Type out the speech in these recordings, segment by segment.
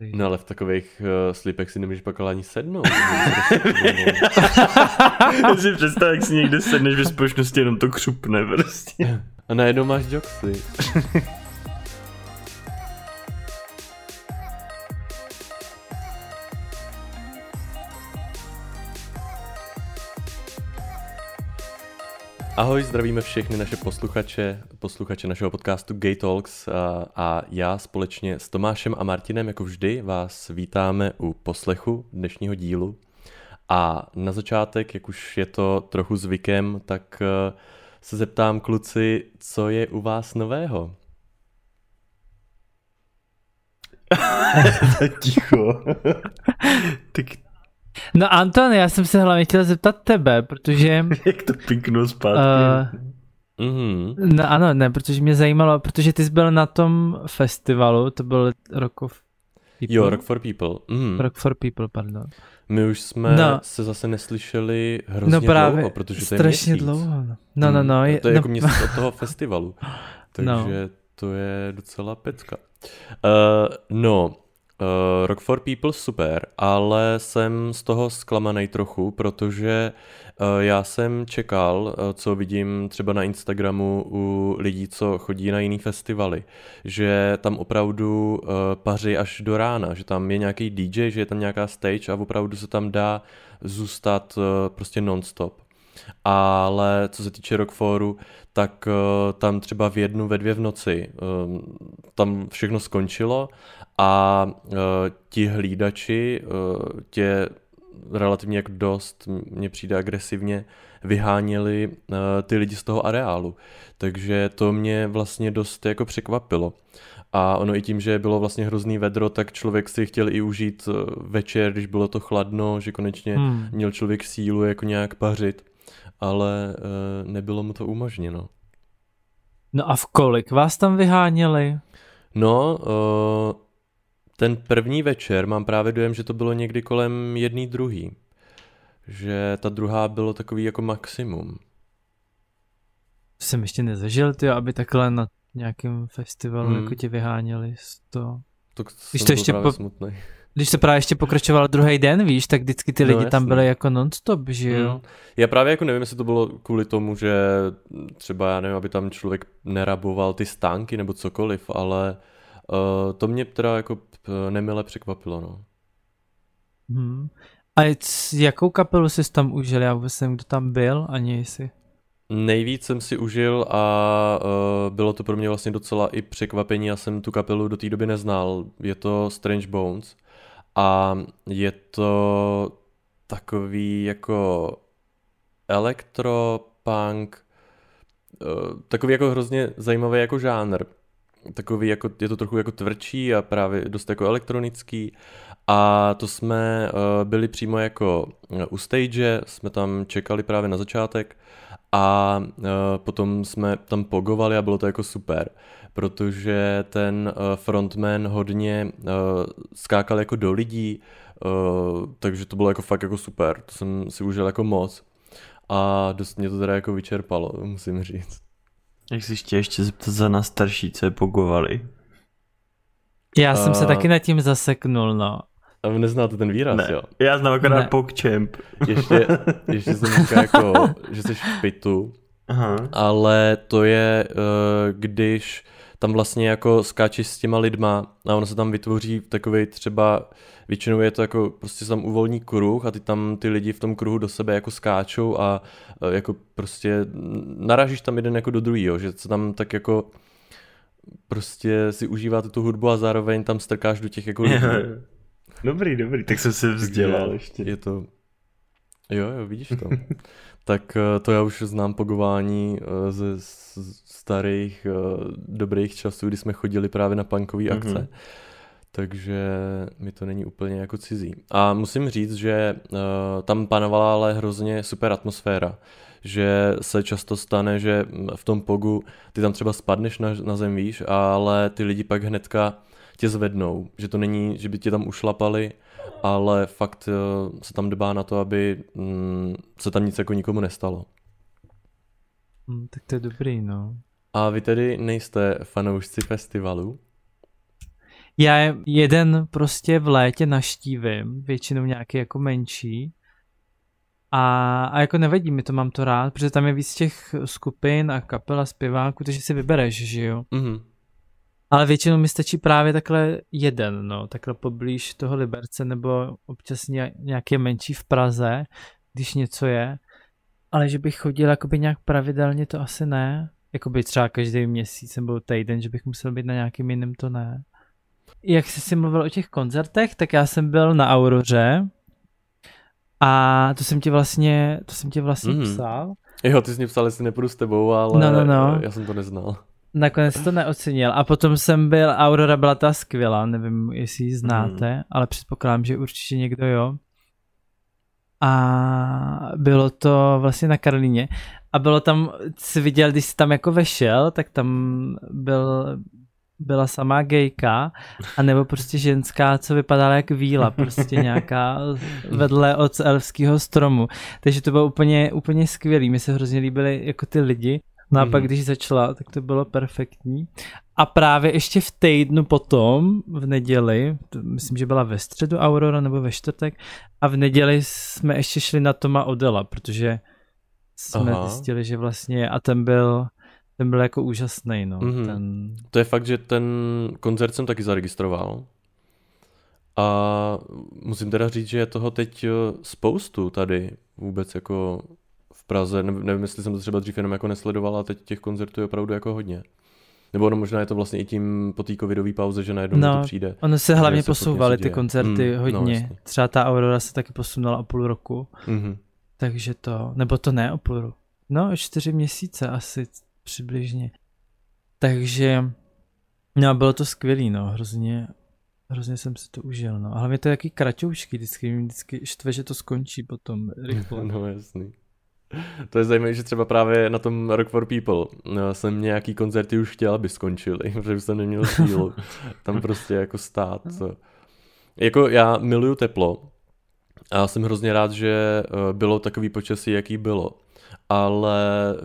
No ale v takových uh, slipech si nemůžeš pak ale ani sednout. Já si představ, jak si někde sedneš ve společnosti, jenom to křupne prostě. A najednou máš joxy. Ahoj, zdravíme všechny naše posluchače, posluchače našeho podcastu Gay Talks a, a já společně s Tomášem a Martinem, jako vždy, vás vítáme u poslechu dnešního dílu. A na začátek, jak už je to trochu zvykem, tak eh, se zeptám kluci, co je u vás nového? Ticho. tak No Anton, já jsem se hlavně chtěl zeptat tebe, protože... Jak to pinknu zpátky. Uh, mm-hmm. No ano, ne, protože mě zajímalo, protože ty jsi byl na tom festivalu, to byl Rock of People. Jo, Rock for People. Mm. Rock for People, pardon. My už jsme no. se zase neslyšeli hrozně no právě, dlouho, protože to je strašně měsíc. dlouho. No, no, no. no je, to je no. jako měsíc od toho festivalu. No. Takže no. to je docela pecka. Uh, no, Uh, Rock for People super, ale jsem z toho zklamaný trochu, protože uh, já jsem čekal, uh, co vidím třeba na Instagramu u lidí, co chodí na jiný festivaly, že tam opravdu uh, paří až do rána, že tam je nějaký DJ, že je tam nějaká stage a opravdu se tam dá zůstat uh, prostě non-stop. Ale co se týče Rockforu, tak uh, tam třeba v jednu, ve dvě v noci uh, tam všechno skončilo a uh, ti hlídači tě relativně jak dost, mně přijde agresivně, vyháněli ty lidi z toho areálu. Takže to mě vlastně dost jako překvapilo. A ono i tím, že bylo vlastně hrozný vedro, tak člověk si chtěl i užít večer, když bylo to chladno, že konečně hmm. měl člověk sílu jako nějak pařit, ale nebylo mu to umožněno. No a v kolik vás tam vyháněli? No, uh, ten první večer mám právě dojem, že to bylo někdy kolem jedný druhý. Že ta druhá bylo takový jako maximum. Jsem ještě nezažil, ty, aby takhle na nějakém festivalu hmm. jako tě vyháněli z toho. To, když to ještě po... smutný. Když to právě ještě pokračovalo druhý den, víš, tak vždycky ty no, lidi jasný. tam byly jako non-stop, že jo? Hmm. Já právě jako nevím, jestli to bylo kvůli tomu, že třeba, já nevím, aby tam člověk neraboval ty stánky nebo cokoliv, ale uh, to mě teda jako nemile překvapilo, no. Hmm. A jakou kapelu jsi tam užil? Já vůbec nevím, kdo tam byl, ani jestli... Nejvíc jsem si užil a uh, bylo to pro mě vlastně docela i překvapení. Já jsem tu kapelu do té doby neznal. Je to Strange Bones a je to takový jako elektropunk, uh, takový jako hrozně zajímavý jako žánr. Takový jako, je to trochu jako tvrdší a právě dost jako elektronický. A to jsme uh, byli přímo jako eh, u stage, jsme tam čekali právě na začátek a uh, potom jsme tam pogovali a bylo to jako super, protože ten uh, frontman hodně uh, skákal jako do lidí, uh, takže to bylo jako fakt jako super, to jsem si užil jako moc a dost mě to teda jako vyčerpalo, musím říct. Jak si chtěl ještě zeptat za nás starší, co je pogovali? Já jsem uh, se taky nad tím zaseknul, no. A vy neznáte ten výraz, ne. jo? Já znám akorát PogChamp. Ještě, ještě jsem říkal jako, že jsi v pitu, Aha. ale to je, uh, když tam vlastně jako skáčeš s těma lidma a ono se tam vytvoří takový třeba, většinou je to jako prostě tam uvolní kruh a ty tam ty lidi v tom kruhu do sebe jako skáčou a e, jako prostě naražíš tam jeden jako do druhého, že se tam tak jako prostě si užíváte tu hudbu a zároveň tam strkáš do těch jako lidí. Dobrý, dobrý, tak jsem se vzdělal ještě. Je to, jo, jo, vidíš to. tak e, to já už znám pogování e, ze starých dobrých časů, kdy jsme chodili právě na punkové akce. Mm-hmm takže mi to není úplně jako cizí. A musím říct, že uh, tam panovala ale hrozně super atmosféra, že se často stane, že v tom pogu ty tam třeba spadneš na, na zem, víš, ale ty lidi pak hnedka tě zvednou, že to není, že by tě tam ušlapali, ale fakt uh, se tam dbá na to, aby um, se tam nic jako nikomu nestalo. Hmm, tak to je dobrý, no. A vy tedy nejste fanoušci festivalu? Já jeden prostě v létě naštívím, většinou nějaký jako menší. A, a jako nevadí mi to, mám to rád, protože tam je víc těch skupin a kapel a zpěváků, takže si vybereš, že jo. Mm-hmm. Ale většinou mi stačí právě takhle jeden, no, takhle poblíž toho Liberce, nebo občas nějaké menší v Praze, když něco je. Ale že bych chodil jakoby nějak pravidelně, to asi ne. Jakoby třeba každý měsíc nebo týden, že bych musel být na nějakým jiném, to ne. Jak jsi si mluvil o těch koncertech, tak já jsem byl na Auroře a to jsem ti vlastně, to jsem ti vlastně mm. psal. Jo, ty jsi mi psal, jestli nepůjdu s tebou, ale no, no, no. já jsem to neznal. Nakonec to neocenil. A potom jsem byl, Aurora byla ta skvělá, nevím, jestli ji znáte, mm. ale předpokládám, že určitě někdo jo. A bylo to vlastně na Karolíně. A bylo tam, si viděl, když jsi tam jako vešel, tak tam byl, byla samá gejka, anebo prostě ženská, co vypadala jak víla, prostě nějaká vedle od elfského stromu. Takže to bylo úplně, úplně skvělý, mi se hrozně líbily jako ty lidi. No a pak, když začala, tak to bylo perfektní. A právě ještě v týdnu potom, v neděli, myslím, že byla ve středu Aurora nebo ve čtvrtek, a v neděli jsme ještě šli na Toma Odela, protože jsme Aha. zjistili, že vlastně, a ten byl, ten byl jako úžasný, no. Mm-hmm. Ten... To je fakt, že ten koncert jsem taky zaregistroval. A musím teda říct, že je toho teď eh, spoustu tady vůbec jako Praze, ne, nevím, jestli jsem to třeba dřív jenom jako nesledoval, a teď těch koncertů je opravdu jako hodně. Nebo ono možná je to vlastně i tím po té covidové pauze, že najednou no, to přijde. Ono se hlavně posouvaly ty koncerty mm, hodně. No, Třeba ta Aurora se taky posunula o půl roku. Mm-hmm. Takže to, nebo to ne o půl roku. No, čtyři měsíce asi přibližně. Takže, no bylo to skvělý, no, hrozně, hrozně jsem si to užil, no. A hlavně to je jaký kratoušky, vždycky, vždycky štve, že to skončí potom rychle. no jasný. To je zajímavé, že třeba právě na tom Rock for People no, jsem nějaký koncerty už chtěl, aby skončili, protože jsem neměl sílu tam prostě jako stát. Jako já miluju teplo a jsem hrozně rád, že eh, bylo takový počasí, jaký bylo. Ale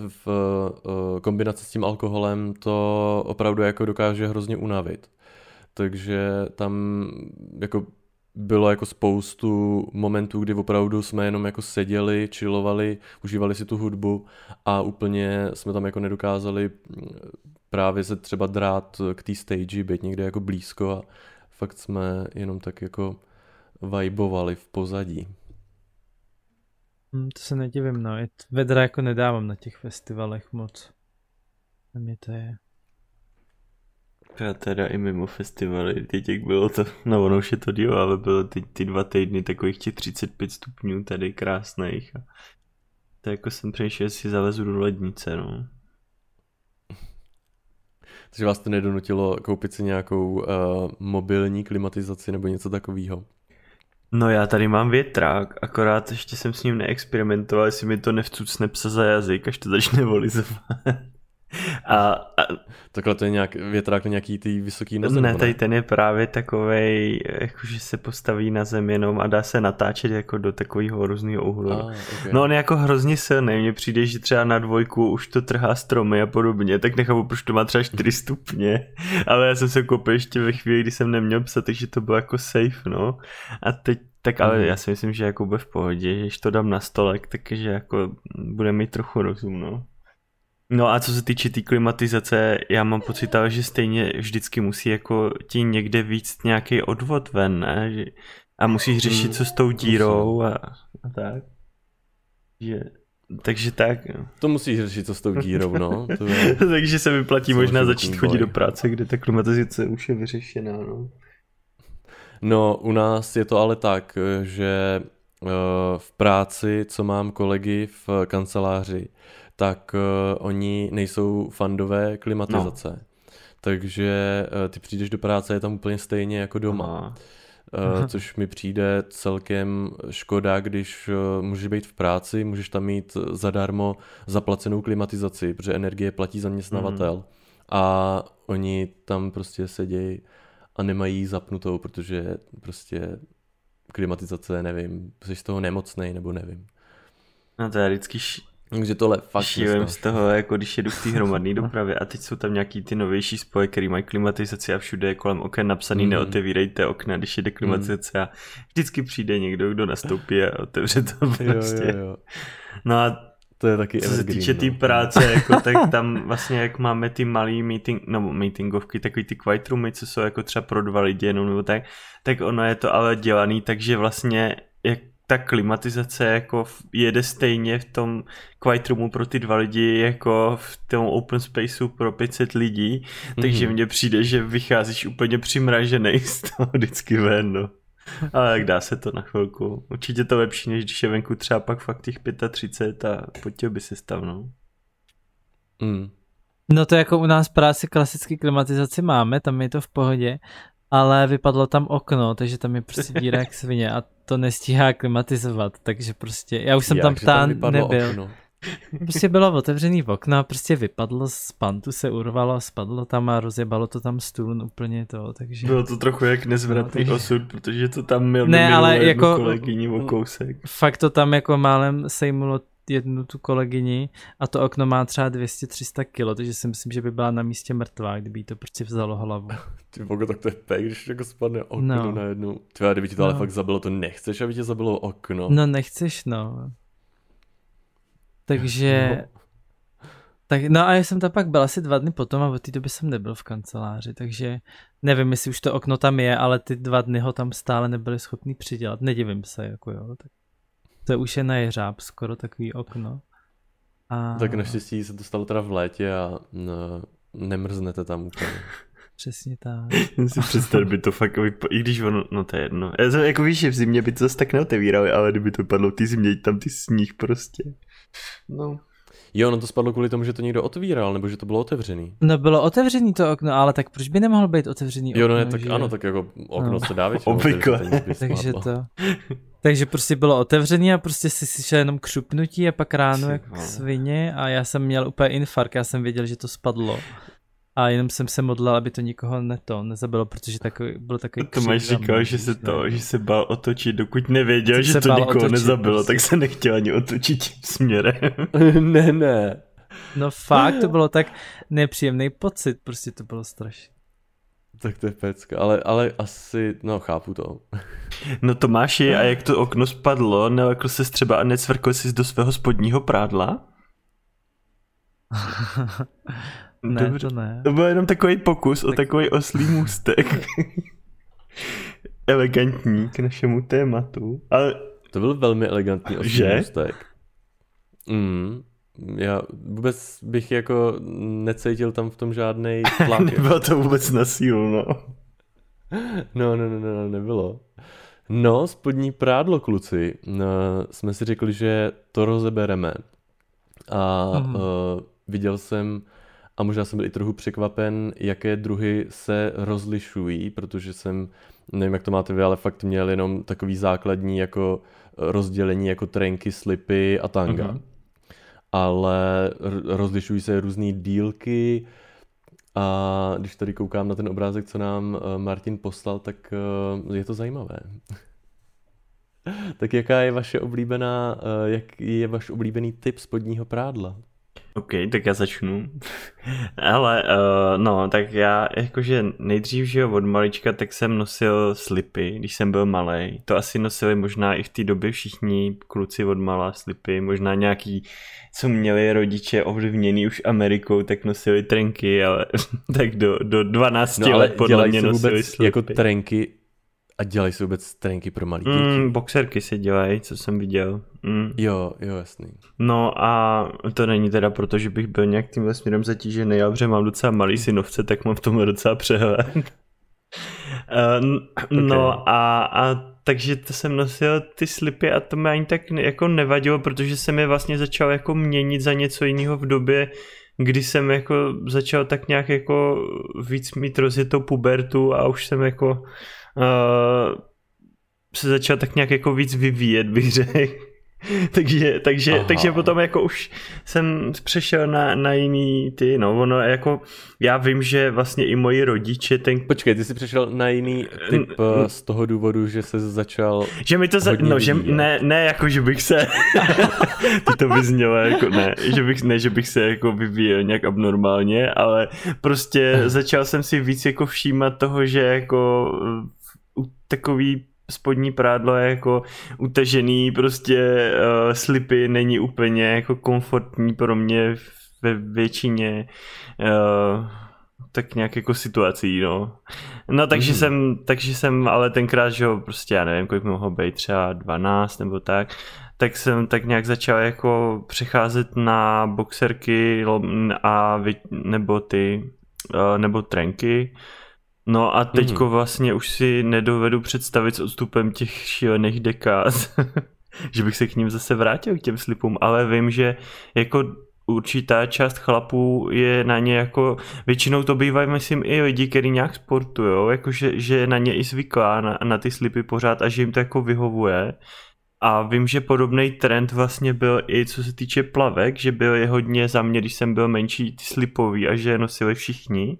v eh, kombinaci s tím alkoholem to opravdu jako dokáže hrozně unavit. Takže tam jako bylo jako spoustu momentů, kdy opravdu jsme jenom jako seděli, čilovali, užívali si tu hudbu a úplně jsme tam jako nedokázali mm, právě se třeba drát k té stage, být někde jako blízko a fakt jsme jenom tak jako vibovali v pozadí. Hmm, to se nedivím, no. Vedra jako nedávám na těch festivalech moc. Na mě to je já teda i mimo festivaly, teď jak bylo to, no ono už je to díl, ale bylo ty, ty dva týdny takových těch 35 stupňů tady krásných. A to jako jsem přešel, si zalezu do lednice, no. Takže vás to nedonutilo koupit si nějakou uh, mobilní klimatizaci nebo něco takového? No já tady mám větrák, akorát ještě jsem s ním neexperimentoval, jestli mi to nevcucne psa za jazyk, až to začne volizovat. A, a Takhle to je nějak větrák na nějaký ty vysoký noze? Ne, tady ten je právě takovej, jakože se postaví na zem jenom a dá se natáčet jako do takového různého úhlu. Ah, okay. No on je jako hrozně silný, mně přijde, že třeba na dvojku už to trhá stromy a podobně, tak nechápu, proč to má třeba 4 stupně, ale já jsem se koupil ještě ve chvíli, kdy jsem neměl psa, takže to bylo jako safe, no. A teď tak ale mm. já si myslím, že jako bude v pohodě, že když to dám na stolek, takže jako bude mít trochu rozum, no. No a co se týče té tý klimatizace, já mám pocit, že stejně vždycky musí jako ti někde víc nějaký odvod ven, ne? A musíš řešit, hmm, co s tou dírou a, a tak. Že, takže tak. No. To musíš řešit, co s tou dírou, no. To je... takže se vyplatí možná začít chodit do práce, kde ta klimatizace už je vyřešená, no. No, u nás je to ale tak, že eh, v práci, co mám kolegy v kanceláři, tak uh, oni nejsou fandové klimatizace. No. Takže uh, ty přijdeš do práce, je tam úplně stejně jako doma. Uh, což mi přijde celkem škoda, když uh, můžeš být v práci, můžeš tam mít zadarmo zaplacenou klimatizaci, protože energie platí zaměstnavatel mm. a oni tam prostě sedějí a nemají zapnutou, protože prostě klimatizace, nevím, jsi z toho nemocnej nebo nevím. No to je vždycky Takže tohle fakt Šílím z toho, jako když jedu v té hromadné dopravě a teď jsou tam nějaký ty novější spoje, který mají klimatizaci a všude je kolem oken napsaný mm. neotevírejte okna, když jede klimatizace mm. a vždycky přijde někdo, kdo nastoupí a otevře to prostě. Jo, jo, jo. No a to je taky Co se týče té no. práce, jako, tak tam vlastně jak máme ty malý meeting, no meetingovky, takový ty quiet roomy, co jsou jako třeba pro dva lidi jenom nebo tak, tak ono je to ale dělaný, takže vlastně jak ta klimatizace jako jede stejně v tom quiet roomu pro ty dva lidi jako v tom open spaceu pro 500 lidí, mm-hmm. takže mně přijde, že vycházíš úplně přimražený z toho vždycky ven, no. Ale jak dá se to na chvilku. Určitě to lepší, než když je venku třeba pak fakt těch 35 a chtěl by se stav, no. Mm. No to jako u nás práci klasicky klimatizaci máme, tam je to v pohodě, ale vypadlo tam okno, takže tam je prostě díra jak svině a to nestíhá klimatizovat, takže prostě, já už jsem jak, tam ptán tam nebyl. Okno. Prostě bylo otevřený v okno a prostě vypadlo z pantu, se urvalo, spadlo tam a rozjebalo to tam stůl úplně to, takže... Bylo to trochu jak nezvratný no, osud, protože to tam měl ne, ale jako kolegyni o kousek. Fakt to tam jako málem sejmulo jednu tu kolegyni a to okno má třeba 200-300 kilo, takže si myslím, že by byla na místě mrtvá, kdyby to prostě vzalo hlavu. Ty bogo, tak to je pek, když jako spadne okno no. najednou. Ty, kdyby ti to no. ale fakt zabilo, to nechceš, aby tě zabilo okno. No nechceš, no. Takže... No. Tak, no a já jsem tam pak byl asi dva dny potom a od té doby jsem nebyl v kanceláři, takže nevím, jestli už to okno tam je, ale ty dva dny ho tam stále nebyli schopni přidělat. Nedivím se, jako jo. Tak to už je na jeřáb skoro takový okno. A... Tak naštěstí se to stalo teda v létě a no, nemrznete tam úplně. Přesně tak. si představ, by to fakt, i když ono, no to je jedno. Jako víš, že v zimě by to zase tak neotevírali, ale kdyby to padlo v té zimě, tam ty sníh prostě. No. Jo, no to spadlo kvůli tomu, že to někdo otvíral, nebo že to bylo otevřený. No bylo otevřený to okno, ale tak proč by nemohlo být otevřený okno? Jo, no ne, tak že... ano, tak jako okno no. se dá většinou Obvykle. Takže to. Takže prostě bylo otevřený a prostě si slyšel jenom křupnutí a pak ráno jak svině a já jsem měl úplně infarkt, já jsem věděl, že to spadlo a jenom jsem se modlil, aby to nikoho neto nezabilo, protože takový, byl takový To máš říkal, že se to, že se bál otočit, dokud nevěděl, že, že to nikoho otočit, nezabilo, prostě. tak se nechtěl ani otočit tím směrem. ne, ne. No fakt, to bylo tak nepříjemný pocit, prostě to bylo strašné. Tak to je pecka, ale, ale asi, no chápu to. no Tomáši, a jak to okno spadlo, nelekl se třeba a necvrkl jsi do svého spodního prádla? Ne, Dobře. to ne. To byl jenom takový pokus tak... o takový oslý můstek. Elegantní k našemu tématu. Ale... To byl velmi elegantní oslý že? můstek. Mm, já vůbec bych jako necítil tam v tom žádný tlak. Nebylo to vůbec na sílu, no. No, no, no, no, nebylo. No, spodní prádlo, kluci. No, jsme si řekli, že to rozebereme. A mm. uh, viděl jsem a možná jsem byl i trochu překvapen, jaké druhy se rozlišují, protože jsem, nevím jak to máte vy, ale fakt měl jenom takový základní jako rozdělení jako trenky, slipy a tanga. Mm-hmm. Ale rozlišují se různé dílky a když tady koukám na ten obrázek, co nám eh, Martin poslal, tak eh, je to zajímavé. tak jaká je vaše oblíbená, eh, jak je váš oblíbený typ spodního prádla? OK, tak já začnu. Ale uh, no, tak já jakože nejdřív, že od malička, tak jsem nosil slipy, když jsem byl malý. To asi nosili možná i v té době všichni kluci od malá slipy, možná nějaký, co měli rodiče ovlivněný už Amerikou, tak nosili trenky, ale tak do, do 12 no, let podle mě nosili vůbec slipy. jako trenky a dělají se vůbec trenky pro malé děti? Mm, boxerky se dělají, co jsem viděl. Mm. Jo, jo, jasný. No a to není teda proto, že bych byl nějak tímhle směrem zatížený, já protože mám docela malý synovce, tak mám v tom docela přehled. uh, no okay. a, a takže to jsem nosil ty slipy a to mi ani tak jako nevadilo, protože jsem je vlastně začal jako měnit za něco jiného v době, kdy jsem jako začal tak nějak jako víc mít rozjetou pubertu a už jsem jako uh, se začal tak nějak jako víc vyvíjet, bych řekl. takže, takže, takže potom jako už jsem přešel na, na jiný ty, no ono jako, já vím, že vlastně i moji rodiče ten... Počkej, ty jsi přešel na jiný typ N- z toho důvodu, že se začal Že mi to, za... no, že ne, ne jako, že bych se, ty to vyznělo jako, ne, že bych, ne, že bych se jako vyvíjel nějak abnormálně, ale prostě začal jsem si víc jako všímat toho, že jako takový spodní prádlo je jako utažený, prostě uh, slipy není úplně jako komfortní pro mě ve většině uh, tak nějak jako situací, no. No takže mm. jsem, takže jsem ale tenkrát, že jo, prostě já nevím, kolik mohlo být, třeba 12 nebo tak, tak jsem tak nějak začal jako přecházet na boxerky a nebo ty, uh, nebo trenky, No a teďko mm. vlastně už si nedovedu představit s odstupem těch šílených dekád, že bych se k ním zase vrátil k těm slipům, ale vím, že jako určitá část chlapů je na ně jako, většinou to bývají, myslím, i lidi, kteří nějak sportují, jako že, že na ně i zvyklá na, na ty slipy pořád a že jim to jako vyhovuje. A vím, že podobný trend vlastně byl i co se týče plavek, že byl je hodně za mě, když jsem byl menší, ty slipový a že je nosili všichni.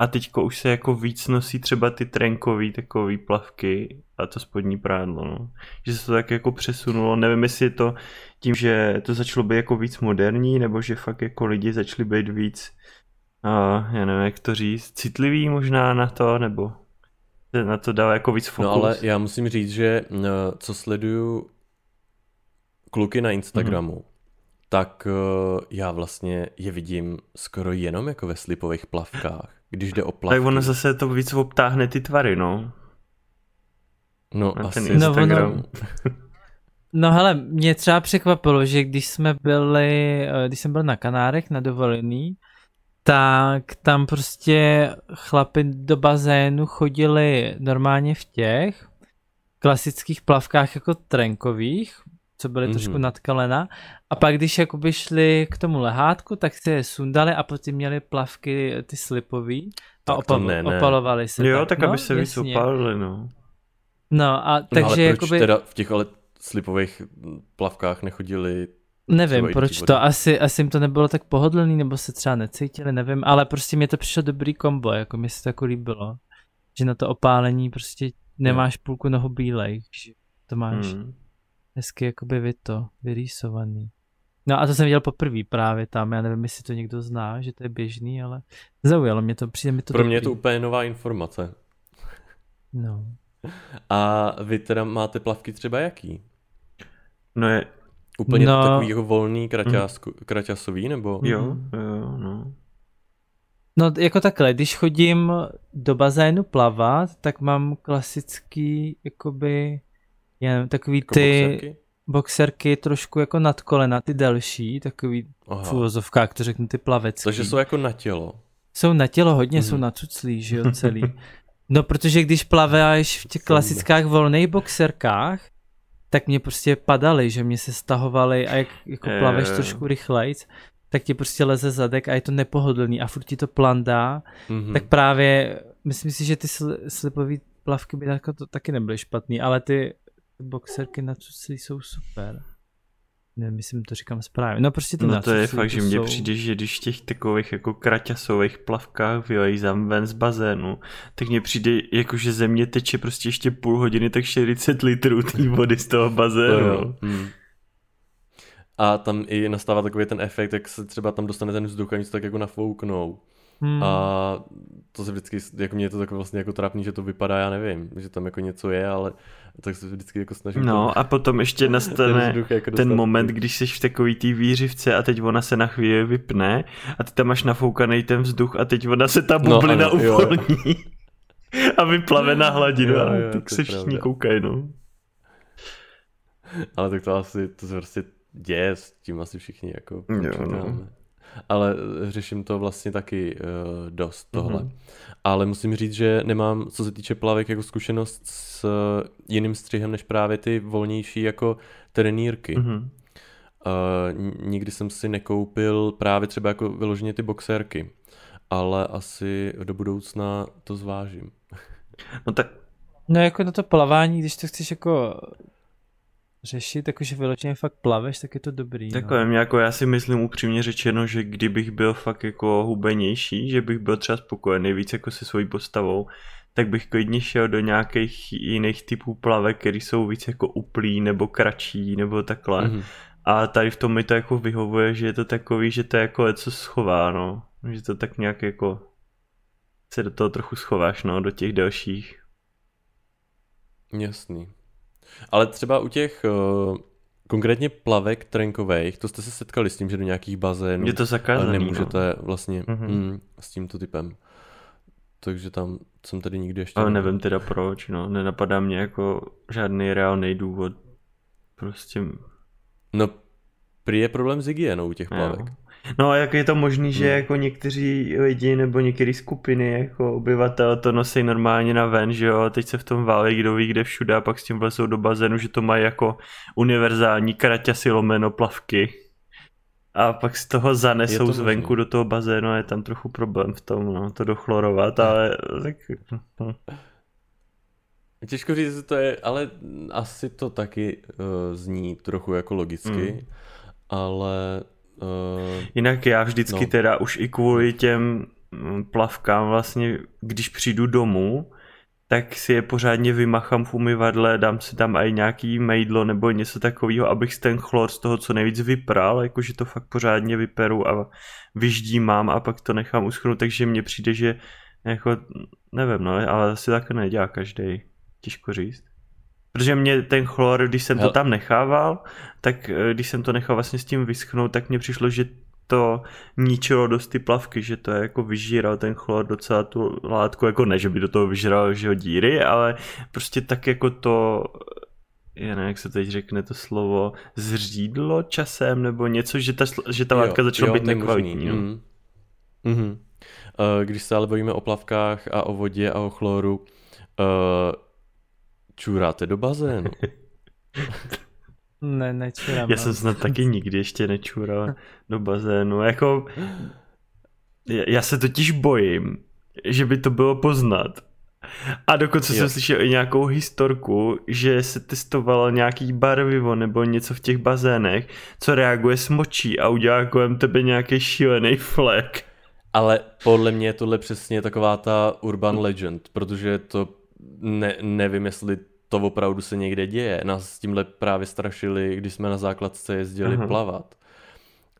A teďko už se jako víc nosí třeba ty trenkový takový plavky a to spodní prádlo, no. Že se to tak jako přesunulo, nevím jestli je to tím, že to začalo být jako víc moderní, nebo že fakt jako lidi začali být víc, uh, já nevím jak to říct, citlivý možná na to, nebo na to dal jako víc fokus. No ale já musím říct, že co sleduju kluky na Instagramu, mm-hmm tak uh, já vlastně je vidím skoro jenom jako ve slipových plavkách, když jde o plavky. Tak ono zase to víc obtáhne ty tvary, no. No, Na asi. No, ono... no hele, mě třeba překvapilo, že když jsme byli, eh, když jsem byl na Kanárech na dovolený, tak tam prostě chlapi do bazénu chodili normálně v těch klasických plavkách jako trenkových, co byly mm-hmm. trošku nad kolena. A pak, když jakoby šli k tomu lehátku, tak si je sundali a potom měli plavky ty slipový a opal- ne, ne. opalovali se. Jo, tak, tak no, aby se víc opalili, no. No a takže no, ale proč jakoby... teda v těch ale slipových plavkách nechodili Nevím proč to, asi, asi jim to nebylo tak pohodlný, nebo se třeba necítili, nevím, ale prostě mi to přišlo dobrý kombo, jako mi se to jako líbilo, že na to opálení prostě nemáš půlku nohu bílej, že to máš hmm hezky jakoby vy to, vyrýsovaný. No a to jsem viděl poprvé právě tam, já nevím, jestli to někdo zná, že to je běžný, ale zaujalo mě to, přijde mi to Pro dobrý. mě je to úplně nová informace. No. A vy teda máte plavky třeba jaký? No je... Úplně no. takový jako volný kraťásku, mm. kraťasový, nebo? Jo, jo, no. No jako takhle, když chodím do bazénu plavat, tak mám klasický jakoby jen takový jako ty boxerky? boxerky trošku jako nad kolena, ty delší, takový Aha. v úvozovkách, to řeknu ty plavecké. Takže jsou jako na tělo. Jsou na tělo hodně, mm. jsou na cuclí, že jo, celý. No protože když plaváš v těch klasických volných boxerkách, tak mě prostě padaly, že mě se stahovaly a jak jako plaveš trošku rychlejc, tak ti prostě leze zadek a je to nepohodlný a furt ti to plandá, mm-hmm. tak právě myslím si, že ty sl- slipové plavky by to taky nebyly špatný, ale ty boxerky na cuclí jsou super. Ne, myslím, to říkám správně. No prostě ty No to je fakt, že mně jsou... přijde, že když v těch takových jako kraťasových plavkách vylejzám ven z bazénu, tak mně přijde, jako že ze mě teče prostě ještě půl hodiny, tak 40 litrů té vody z toho bazénu. Hmm. A tam i nastává takový ten efekt, jak se třeba tam dostane ten vzduch a něco tak jako nafouknou. Hmm. A to se vždycky, jako mě je to tak vlastně jako trápný, že to vypadá, já nevím, že tam jako něco je, ale tak se vždycky jako snažím. No to, a potom ještě nastane ten, jako ten moment, když jsi v takový té výřivce a teď ona se na chvíli vypne a ty tam máš nafoukaný ten vzduch a teď ona se ta no, bublina no, uvolní a vyplave na hladinu jo, jo, a tak se všichni koukají, no. Ale tak to asi, to se prostě děje, s tím asi všichni jako jo, no ale řeším to vlastně taky uh, dost tohle. Mm-hmm. Ale musím říct, že nemám, co se týče plavek, jako zkušenost s uh, jiným střihem, než právě ty volnější jako trenýrky. Mm-hmm. Uh, nikdy jsem si nekoupil právě třeba jako vyloženě ty boxerky, ale asi do budoucna to zvážím. No tak No jako na to plavání, když to chceš jako řešit, jakože vyloženě fakt plaveš, tak je to dobrý. Takové no. jako já si myslím upřímně řečeno, že kdybych byl fakt jako hubenější, že bych byl třeba spokojený víc jako se svojí postavou, tak bych klidně šel do nějakých jiných typů plavek, které jsou víc jako uplý nebo kratší nebo takhle. Mm-hmm. A tady v tom mi to jako vyhovuje, že je to takový, že to je jako něco schová, no. Že to tak nějak jako se do toho trochu schováš, no, do těch dalších. Jasný. Ale třeba u těch uh, konkrétně plavek trenkových, to jste se setkali s tím, že do nějakých bazénů je to zakázané, nemůžete no. vlastně mm-hmm. mm, s tímto typem. Takže tam jsem tady nikdy ještě... Ale nevím teda proč, no. Nenapadá mě jako žádný reálný důvod. Prostě... No, prý je problém s hygienou u těch plavek. Jo. No a jak je to možný, že no. jako někteří lidi nebo některé skupiny jako obyvatel to nosí normálně na ven, že jo, teď se v tom válí, kdo ví kde všude a pak s tím vlezou do bazénu, že to mají jako univerzální kraťasy lomeno plavky. A pak z toho zanesou to zvenku možný. do toho bazénu a je tam trochu problém v tom, no, to dochlorovat, ale tak... No. Těžko říct, to je, ale asi to taky uh, zní trochu jako logicky, mm. ale Uh, Jinak já vždycky no. teda už i kvůli těm mm, plavkám vlastně, když přijdu domů, tak si je pořádně vymachám v umyvadle, dám si tam i nějaký mejdlo nebo něco takového, abych ten chlor z toho co nejvíc vypral, jakože to fakt pořádně vyperu a vyždímám a pak to nechám uschnout, takže mně přijde, že jako, nevím, no, ale asi tak nedělá každý. Těžko říct. Protože mě ten chlor, když jsem to tam nechával, tak eh, když jsem to nechal vlastně s tím vyschnout, tak mně přišlo, že to ničilo dost ty plavky, že to je jako vyžíral ten chlor docela tu látku, jako ne, že by do toho vyžíral že díry, ale prostě tak jako to já nevím, jak se teď řekne to slovo, zřídlo časem nebo něco, že ta, že ta látka začala jo, být nekvalitní. No. Mm. Mm-hmm. Uh, když se ale bavíme o plavkách a o vodě a o chloru, uh, Čuráte do bazénu? ne, nečurám. Já jsem snad taky nikdy ještě nečural do bazénu. Jako, já se totiž bojím, že by to bylo poznat. A dokonce jo. jsem slyšel i nějakou historku, že se testovalo nějaký barvivo nebo něco v těch bazénech, co reaguje s močí a udělá kolem tebe nějaký šílený flek. Ale podle mě je tohle přesně taková ta urban legend, protože to ne, nevím, jestli to opravdu se někde děje. Nás s tímhle právě strašili, když jsme na základce jezdili Aha. plavat.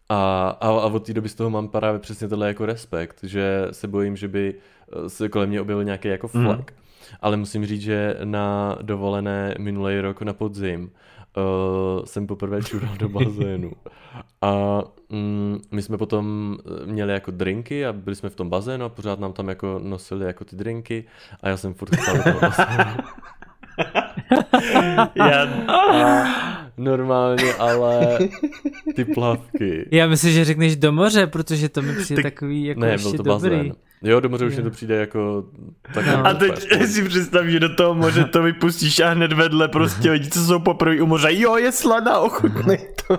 A, a, a od té doby z toho mám právě přesně tohle jako respekt, že se bojím, že by eh, se kolem mě objevil nějaký jako mhm. flak. Mm. Ale musím říct, že na dovolené minulý rok na podzim uh, jsem poprvé čural do bazénu. A mm, my jsme potom měli jako drinky a byli jsme v tom bazénu a pořád nám tam jako nosili jako ty drinky a já jsem furt do toho bazénu. Já... Normálně, ale ty plavky. Já myslím, že řekneš do moře, protože to mi přijde tak... takový jako ne, byl to dobrý. Bazén. Jo, do moře už mi to přijde jako... Tak no. A teď si představ, že do toho moře to vypustíš a hned vedle prostě lidi, co jsou poprvé u moře. Jo, je slaná, ochutnej to.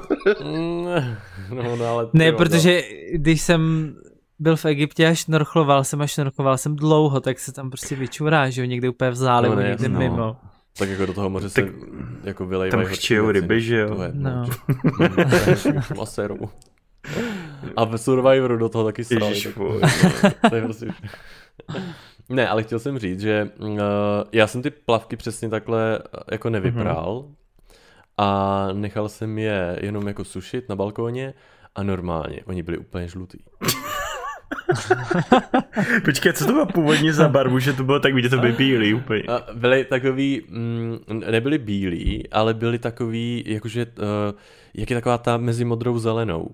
no, no, ale ne, protože když jsem byl v Egyptě a šnorchloval jsem a šnorchloval jsem dlouho, tak se tam prostě vyčurá, že jo, někde úplně v zálivu, no, někde no. mimo. Tak jako do toho moře se jako vylejvají Tam chčijou ryby, že jo? Je, no. Maseru. A v Survivoru do toho taky srali. Tak, to je prostě... Ne, ale chtěl jsem říct, že uh, já jsem ty plavky přesně takhle eh, jako nevypral mm-hmm. a nechal jsem je jenom jako sušit na balkóně a normálně, oni byli úplně žlutý. Počkej, co to bylo původně za barvu, že to bylo tak vidět, to by bílý úplně. A byli takový, mm, nebyli bílí, ale byli takový, jakože, uh, jak je taková ta mezi modrou zelenou.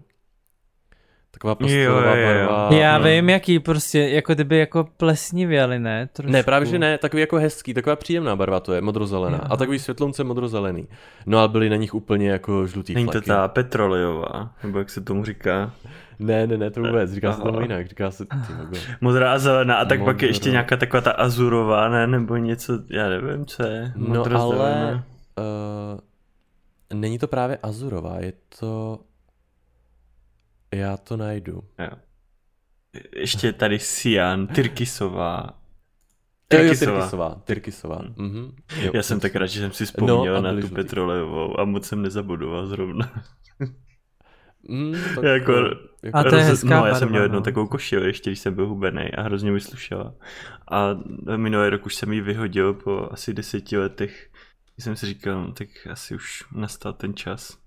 Taková pastelová barva. Já vím, jaký prostě, jako kdyby jako plesnivěli, ne? Trošku. Ne, právě že ne, takový jako hezký, taková příjemná barva to je, modrozelená. A takový světlonce modrozelený. No a byly na nich úplně jako žlutý Není to ta petrolejová, nebo jak se tomu říká. Ne, ne, ne, to vůbec, říká se tomu jinak, říká se... Modrá a zelená a tak Modrá. pak je ještě nějaká taková ta azurová, ne, nebo něco, já nevím, co je. No ale... Uh, není to právě azurová, je to... Já to najdu. Jo. Ještě tady Sian, Tyrkisová. Tyrkisová. Tyrkisová. Tyrkisová. Mm-hmm. Jo, Já jsem tak rád, že jsem si vzpomněl no, na tu Petrolejovou a moc jsem nezabudoval zrovna. Mm, tak jako, jako, a to je hezká No, já jsem měl jednou no. takovou košili, ještě když jsem byl hubený a hrozně mi slušela. A minulý rok už jsem ji vyhodil po asi deseti letech. Jsem si říkal, no, tak asi už nastal ten čas.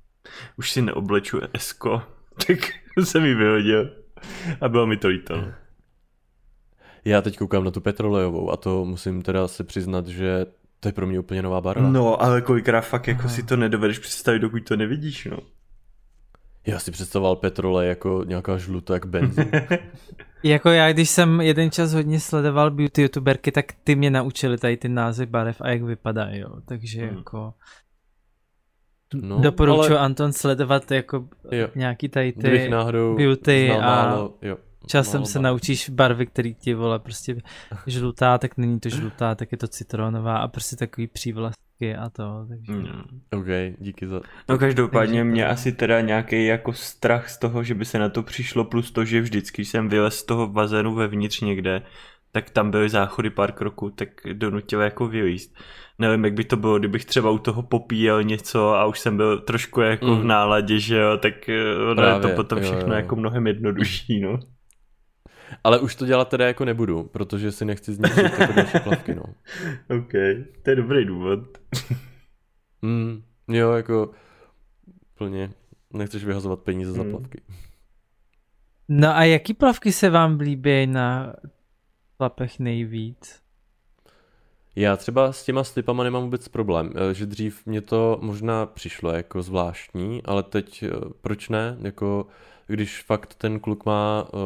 Už si neobleču esko, tak jsem ji vyhodil. A bylo mi to líto. No. Já teď koukám na tu petrolejovou a to musím teda se přiznat, že to je pro mě úplně nová barva. No, ale kolikrát fakt jako Aha. si to nedovedeš představit, dokud to nevidíš, no. Já si představoval petrole jako nějaká žlutá, jak benzín. jako já, když jsem jeden čas hodně sledoval beauty youtuberky, tak ty mě naučili tady ty názvy barev a jak vypadají, jo. Takže hmm. jako... No, Doporučuji ale... Anton sledovat jako jo. nějaký tady ty beauty a málo, jo. Časem se naučíš barvy, který ti vole prostě žlutá, tak není to žlutá, tak je to citronová a prostě takový přívlast taky a to. Takže... Mm. OK, díky za... No každopádně mě to... asi teda nějaký jako strach z toho, že by se na to přišlo, plus to, že vždycky jsem vylez z toho bazénu vevnitř někde, tak tam byly záchody pár kroků, tak donutil jako vylíst. Nevím, jak by to bylo, kdybych třeba u toho popíjel něco a už jsem byl trošku jako mm. v náladě, že jo, tak eh, ono je to potom všechno jo, jo. jako mnohem jednodušší, no. Ale už to dělat teda jako nebudu, protože si nechci zničit jako další plavky, no. OK, to je dobrý důvod. mm, jo, jako plně nechceš vyhazovat peníze mm. za plavky. No a jaký plavky se vám líbí na plapech nejvíc? Já třeba s těma slipama nemám vůbec problém, eh, že dřív mě to možná přišlo jako zvláštní, ale teď eh, proč ne, jako když fakt ten kluk má uh,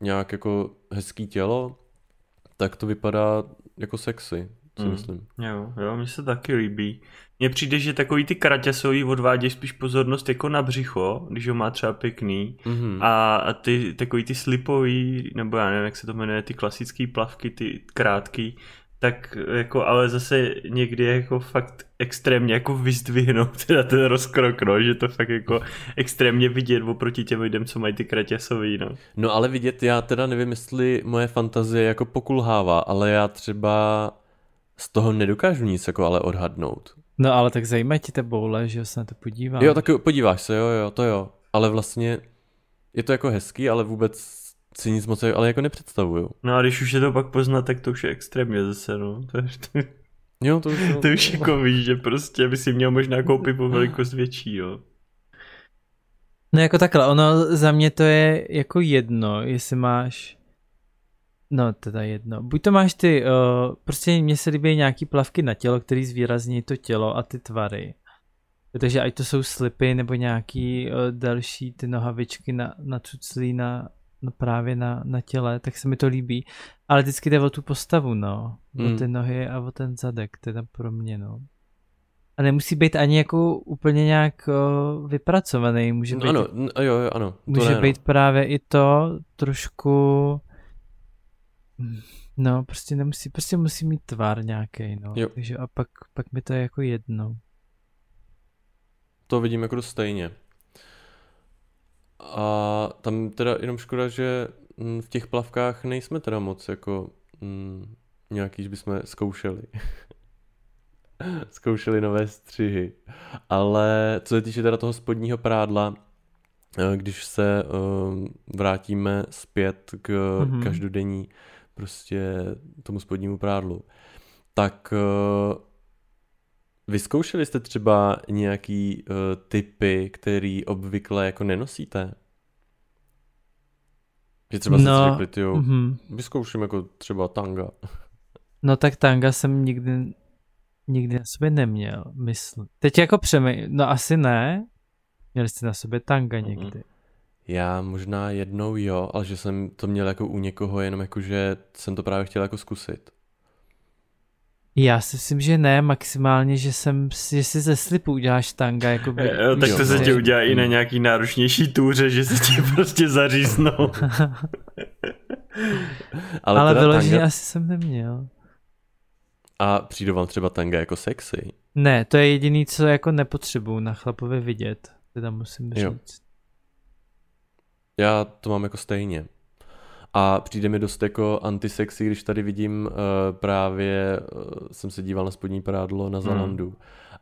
nějak jako hezký tělo, tak to vypadá jako sexy, si mm. myslím. Jo, jo, mně se taky líbí. Mně přijde, že takový ty kraťasový odvádějí spíš pozornost jako na břicho, když ho má třeba pěkný. Mm-hmm. A, a ty takový ty slipový, nebo já nevím, jak se to jmenuje, ty klasické plavky, ty krátký, tak jako, ale zase někdy jako fakt extrémně jako vyzdvihnout teda ten rozkrok, no, že to fakt jako extrémně vidět oproti těm lidem, co mají ty kraťasový, no. No ale vidět, já teda nevím, jestli moje fantazie jako pokulhává, ale já třeba z toho nedokážu nic jako ale odhadnout. No ale tak zajímají ti boule, že se na to podíváš. Jo, tak podíváš se, jo, jo, to jo. Ale vlastně je to jako hezký, ale vůbec si nic moc ale jako nepředstavuju. No a když už je to pak poznat, tak to už je extrémně zase, no. To, je, to, jo, to, už, to, to už jako víš, že prostě by si měl možná koupit po velikost větší, jo. No jako takhle, ono za mě to je jako jedno, jestli máš No, teda jedno. Buď to máš ty, uh, prostě mně se líbí nějaký plavky na tělo, který zvýrazní to tělo a ty tvary. Takže ať to jsou slipy nebo nějaký uh, další ty nohavičky na, na cuclí, na, právě na, na těle, tak se mi to líbí. Ale vždycky jde o tu postavu, no. Mm. O ty nohy a o ten zadek, teda pro mě, no. A nemusí být ani jako úplně nějak o, vypracovaný, může být... Ano, jo, jo, ano. Může ne, být no. právě i to trošku... No, prostě nemusí, prostě musí mít tvar nějaký, no. Jo. Takže a pak, pak mi to je jako jedno. To vidím jako stejně. A tam teda jenom škoda, že mm, v těch plavkách nejsme teda moc jako mm, nějaký, že bychom zkoušeli. zkoušeli nové střihy. Ale co se týče teda toho spodního prádla, eh, když se um, vrátíme zpět k mm-hmm. každodenní prostě tomu spodnímu prádlu, tak uh, Vyzkoušeli jste třeba nějaký uh, typy, který obvykle jako nenosíte? Že třeba no, jste řekli, tyjo, mm-hmm. vyzkouším jako třeba tanga. No tak tanga jsem nikdy, nikdy na sobě neměl, myslím. Teď jako přemý, no asi ne. Měli jste na sobě tanga mm-hmm. někdy. Já možná jednou jo, ale že jsem to měl jako u někoho, jenom jako, že jsem to právě chtěl jako zkusit. Já si myslím, že ne, maximálně, že jsem, že si ze slipu uděláš tanga. Jako by, jo, tak to se ti udělá i na nějaký náročnější túře, že se ti prostě zaříznou. Ale, Ale vyloženě tanga... asi jsem neměl. A přijde vám třeba tanga jako sexy? Ne, to je jediný, co jako nepotřebuju na chlapovi vidět. Teda musím říct. Jo. Já to mám jako stejně. A přijde mi dost jako antisexy, když tady vidím uh, právě, uh, jsem se díval na spodní prádlo na Zalandu. Hmm.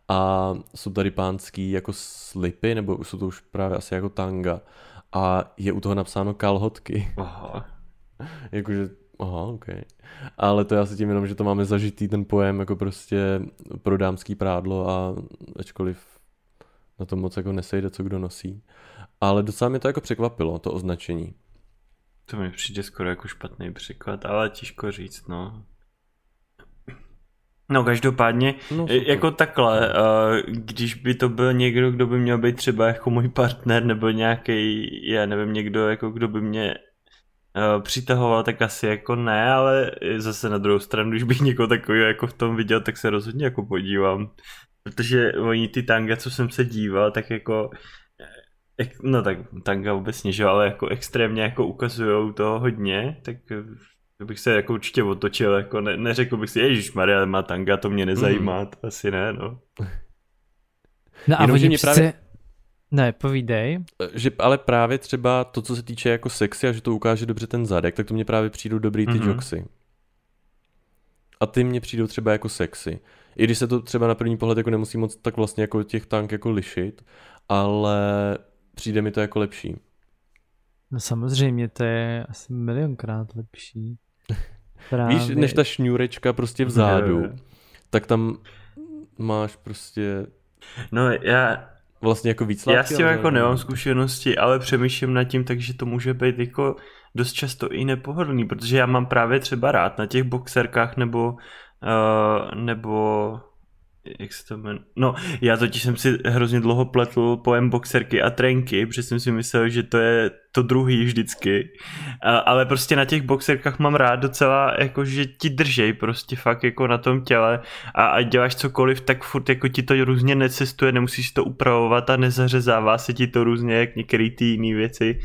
A jsou tady pánský jako slipy, nebo jsou to už právě asi jako tanga. A je u toho napsáno kalhotky. Aha. Jakože Aha, ok. Ale to je asi tím jenom, že to máme zažitý ten pojem jako prostě pro dámský prádlo a ačkoliv na tom moc jako nesejde, co kdo nosí. Ale docela mě to jako překvapilo, to označení. To mi přijde skoro jako špatný příklad, ale těžko říct, no. No každopádně, no, jako takhle, když by to byl někdo, kdo by měl být třeba jako můj partner, nebo nějaký, já nevím, někdo, jako kdo by mě přitahoval, tak asi jako ne, ale zase na druhou stranu, když bych někoho takového jako v tom viděl, tak se rozhodně jako podívám. Protože oni ty tanga, co jsem se díval, tak jako no tak tanga obecně, že ale jako extrémně jako ukazujou to hodně, tak bych se jako určitě otočil, jako ne, neřekl bych si, ježiš Maria má tanga, to mě nezajímá, mm. to asi ne, no. No a přece... právě... Ne, povídej. Že ale právě třeba to, co se týče jako sexy a že to ukáže dobře ten zadek, tak to mě právě přijdou dobrý ty mm-hmm. joxy. A ty mě přijdou třeba jako sexy. I když se to třeba na první pohled jako nemusí moc tak vlastně jako těch tank jako lišit, ale přijde mi to jako lepší. No samozřejmě, to je asi milionkrát lepší. Právě. Víš, než ta šňůrečka prostě vzadu, tak tam máš prostě... No já... Vlastně jako víc Já s tím jako nemám zkušenosti, ale přemýšlím nad tím, takže to může být jako dost často i nepohodlný, protože já mám právě třeba rád na těch boxerkách nebo uh, nebo jak se to jmenuje? No, já totiž jsem si hrozně dlouho pletl pojem boxerky a trenky, protože jsem si myslel, že to je to druhý vždycky. Ale prostě na těch boxerkách mám rád docela, jako že ti držej prostě fakt jako na tom těle a, a děláš cokoliv, tak furt jako ti to různě necestuje, nemusíš to upravovat a nezařezává se ti to různě jak některé ty jiné věci.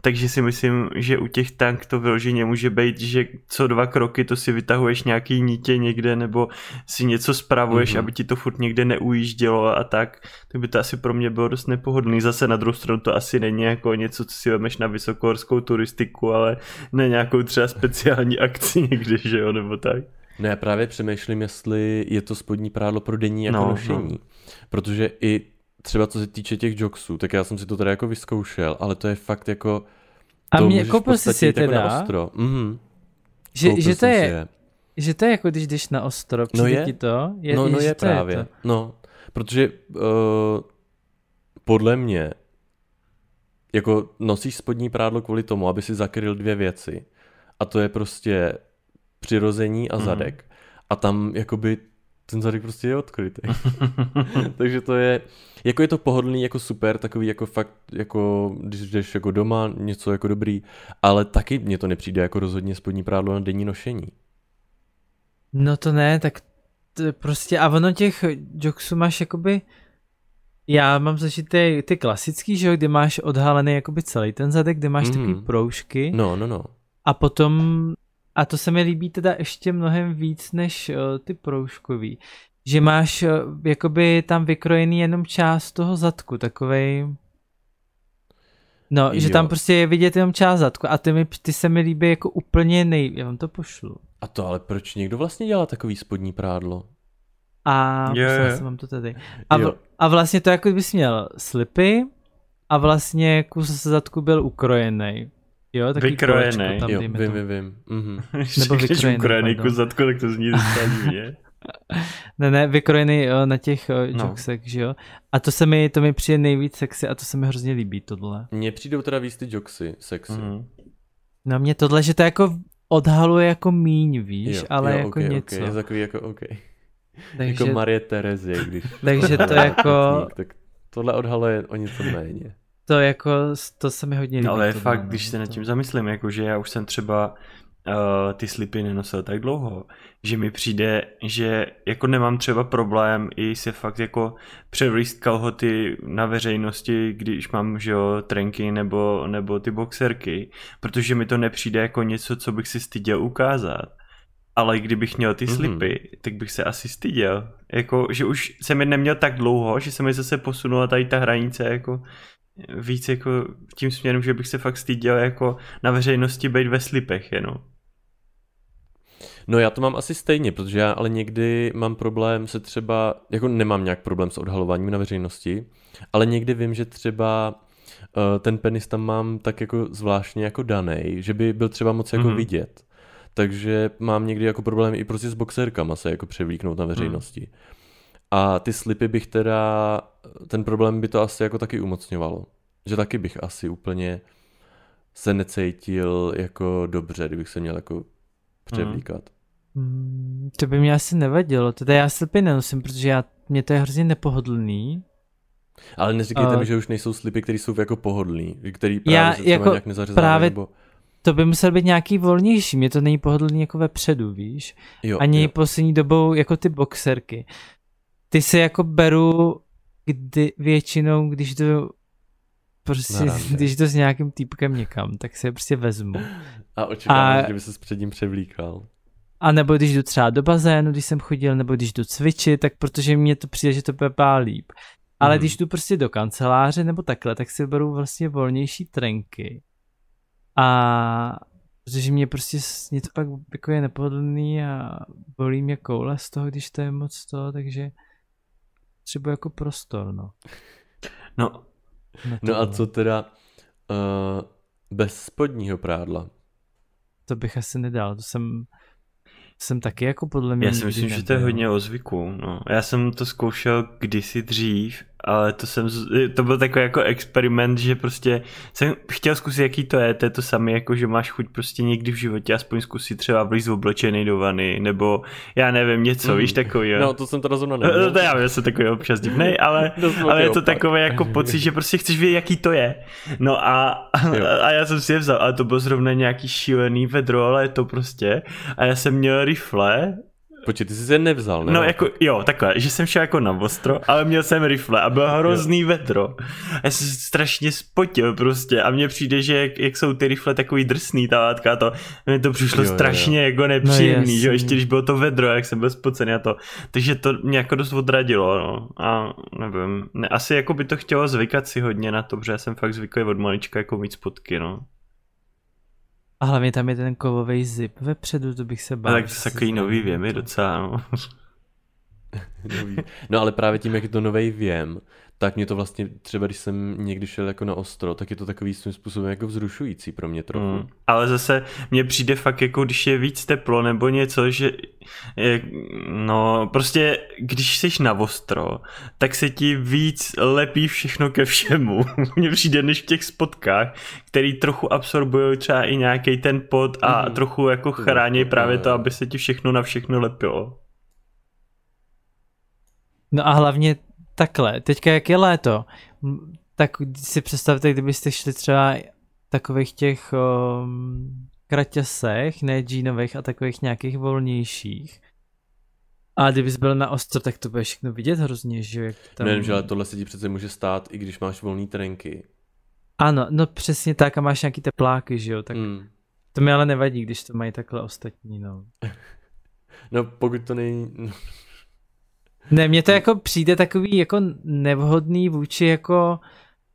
Takže si myslím, že u těch tank to vyloženě může být, že co dva kroky to si vytahuješ nějaký nítě někde nebo si něco spravuješ, mm-hmm. aby ti to furt někde neujíždělo a tak, tak by to asi pro mě bylo dost nepohodlný. Zase na druhou stranu to asi není jako něco, co si vemeš na vysokohorskou turistiku, ale ne nějakou třeba speciální akci někde, že jo, nebo tak. No já právě přemýšlím, jestli je to spodní prádlo pro denní jako no, nošení. No. Protože i třeba co se týče těch jogsů, tak já jsem si to tady jako vyzkoušel, ale to je fakt jako... A mě koupil jsi si je jako teda? Na ostro. Mhm. Že, že to je, je, že to je jako když jdeš na ostro, no je, ti to? Je, no, no je, je právě, je to. no, protože uh, podle mě jako nosíš spodní prádlo kvůli tomu, aby si zakryl dvě věci. A to je prostě přirození a mhm. zadek. Mm. A tam jakoby ten zadek prostě je odkrytý. Takže to je, jako je to pohodlný, jako super, takový jako fakt, jako když jdeš jako doma, něco jako dobrý, ale taky mně to nepřijde jako rozhodně spodní prádlo na denní nošení. No to ne, tak to prostě, a ono těch jogsů máš jakoby, já mám zažité ty klasický, že jo, kde máš odhalený jakoby celý ten zadek, kde máš mm. takový proužky. No, no, no. A potom, a to se mi líbí teda ještě mnohem víc než uh, ty proužkový, že máš uh, jakoby tam vykrojený jenom část toho zadku, takovej... No, jo. že tam prostě je vidět jenom část zadku a ty, mi, ty se mi líbí jako úplně nej... Já vám to pošlu. A to ale proč někdo vlastně dělá takový spodní prádlo? A yeah. mám to tady. A, v, a vlastně to jako bys měl slipy a vlastně kus zadku byl ukrojený. Jo, takový vykrojený. Tam, jo, vím, vím, vím. Mm-hmm. Nebo vykrojený. ukrojený kus zadku, tak to zní ne? ne, ne, vykrojený jo, na těch no. joksech, že jo. A to se mi, to mi přijde nejvíc sexy a to se mi hrozně líbí, tohle. Mně přijdou teda víc ty joksy sexy. Mm-hmm. No mě tohle, že to jako odhaluje jako míň, víš, jo, ale jo, jako okay, něco. Okay, je takový jako OK. Takže, jako Marie Terezie, když... Takže to jako... Tak tohle odhaluje o něco méně. To jako, to se mi hodně líbí. No, ale fakt, když se nad tím zamyslím, jako že já už jsem třeba uh, ty slipy nenosil tak dlouho, že mi přijde, že jako nemám třeba problém i se fakt jako převlíst kalhoty na veřejnosti, když mám, že jo, trenky nebo, nebo ty boxerky, protože mi to nepřijde jako něco, co bych si styděl ukázat. Ale kdybych měl ty mhm. slipy, mm-hmm. tak bych se asi styděl. Jako, že už jsem je neměl tak dlouho, že se mi zase posunula tady ta hranice jako víc jako tím směrem, že bych se fakt styděl jako na veřejnosti být ve slipech jenom. No já to mám asi stejně, protože já ale někdy mám problém se třeba, jako nemám nějak problém s odhalováním na veřejnosti, ale někdy vím, že třeba uh, ten penis tam mám tak jako zvláštně jako daný, že by byl třeba moc jako mm-hmm. vidět. Takže mám někdy jako problém i prostě s boxerkama se jako převlíknout na veřejnosti. Mm. A ty slipy bych teda, ten problém by to asi jako taky umocňovalo. Že taky bych asi úplně se necítil jako dobře, kdybych se měl jako převlíkat. Mm. To by mě asi nevadilo, teda já slipy nenosím, protože já, mě to je hrozně nepohodlný. Ale neříkejte uh, mi, že už nejsou slipy, které jsou jako pohodlný, který právě já, se jako nějak právě nebo... To by musel být nějaký volnější, mě to není pohodlný jako vepředu, víš? Jo, Ani jo. poslední dobou jako ty boxerky ty se jako beru kdy, většinou, když to prostě, když to s nějakým týpkem někam, tak si je prostě vezmu. A očekávám, že by se před ním převlíkal. A nebo když jdu třeba do bazénu, když jsem chodil, nebo když jdu cvičit, tak protože mě to přijde, že to pepá líp. Ale hmm. když jdu prostě do kanceláře nebo takhle, tak si beru vlastně volnější trenky. A protože mě prostě, mě to pak jako je nepohodlný a bolí mě koule z toho, když to je moc to, takže třeba jako prostor, no. No, no a co teda uh, bez spodního prádla? To bych asi nedal, to jsem jsem taky jako podle mě... Já si myslím, nebyl. že to je hodně o zvyku. No. Já jsem to zkoušel kdysi dřív, ale to jsem, to byl takový jako experiment, že prostě jsem chtěl zkusit, jaký to je, to je to samé, jako že máš chuť prostě někdy v životě aspoň zkusit třeba vlíz oblečený do vany, nebo já nevím, něco, mm. víš, takový. No, to jsem to rozhodně nevěděl. No, to já vím, jsem takový občas divnej, ale, ale je to takový jako pocit, že prostě chceš vědět, jaký to je. No a, a já jsem si je vzal, ale to bylo zrovna nějaký šílený vedro, ale je to prostě. A já jsem měl rifle Počkej, ty jsi se nevzal, ne? No jako, jo, takhle, že jsem šel jako na ostro, ale měl jsem rifle a byl hrozný jo. vedro. Já jsem strašně spotil prostě a mně přijde, že jak, jak jsou ty rifle takový drsný, ta látka, to, mi to přišlo jo, strašně jo. jako nepříjemný, no, že ještě když bylo to vedro, jak jsem byl spocený a to. Takže to mě jako dost odradilo, no. A nevím, ne, asi jako by to chtělo zvykat si hodně na to, protože já jsem fakt zvyklý od malička jako mít spotky, no. A hlavně tam je ten kovový zip vepředu, to bych se bál. A tak to jsou takový nový věmy docela, no. no ale právě tím, jak je to nový věm, tak mě to vlastně třeba, když jsem někdy šel jako na ostro, tak je to takový svým způsobem jako vzrušující pro mě trochu. Mm. Ale zase mně přijde fakt jako, když je víc teplo nebo něco, že je, no prostě, když jsi na ostro, tak se ti víc lepí všechno ke všemu. mně přijde než v těch spotkách, který trochu absorbují třeba i nějaký ten pot a mm. trochu jako chrání právě to, aby se ti všechno na všechno lepilo. No a hlavně takhle, teďka jak je léto, tak si představte, kdybyste šli třeba takových těch um, kraťasech, ne džínových a takových nějakých volnějších. A kdybys byl na ostro, tak to bude všechno vidět hrozně, že jak tam... Nevím, že ale tohle se ti přece může stát, i když máš volný trenky. Ano, no přesně tak a máš nějaký tepláky, že jo, tak mm. to mi ale nevadí, když to mají takhle ostatní, no. no pokud to není... Ne, mně to jako přijde takový jako nevhodný vůči jako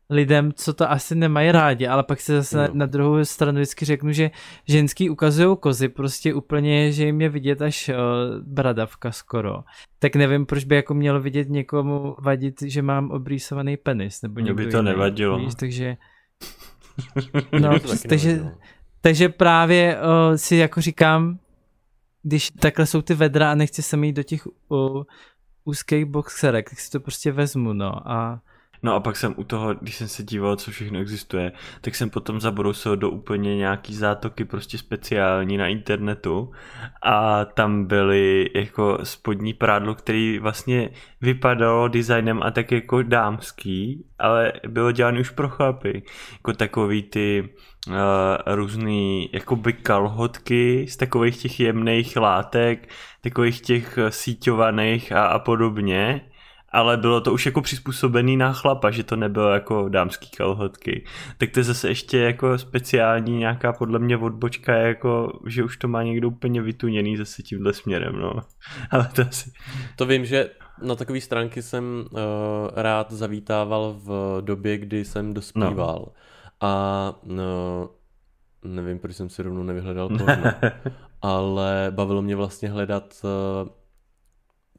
lidem, co to asi nemají rádi, ale pak se zase no. na, na druhou stranu vždycky řeknu, že ženský ukazují kozy prostě úplně, že jim je vidět až uh, bradavka skoro. Tak nevím, proč by jako mělo vidět někomu vadit, že mám obrýsovaný penis, nebo Mě by to jiný, nevadilo. Víš, takže... No, takže, takže právě uh, si jako říkám, když takhle jsou ty vedra a nechci se mít do těch uh, úzkých boxerek, tak si to prostě vezmu, no. A No a pak jsem u toho, když jsem se díval, co všechno existuje, tak jsem potom zabrousil do úplně nějaký zátoky prostě speciální na internetu a tam byly jako spodní prádlo, který vlastně vypadalo designem a tak jako dámský, ale bylo dělané už pro chlapy. Jako takový ty uh, různý jakoby kalhotky z takových těch jemných látek, takových těch síťovaných a, a podobně ale bylo to už jako přizpůsobený na chlapa, že to nebylo jako dámský kalhotky. Tak to je zase ještě jako speciální nějaká podle mě odbočka, jako, že už to má někdo úplně vytuněný zase tímhle směrem, no. Ale to asi... To vím, že na takové stránky jsem uh, rád zavítával v době, kdy jsem dospíval. No. A no, nevím, proč jsem si rovnou nevyhledal porno, ale bavilo mě vlastně hledat uh,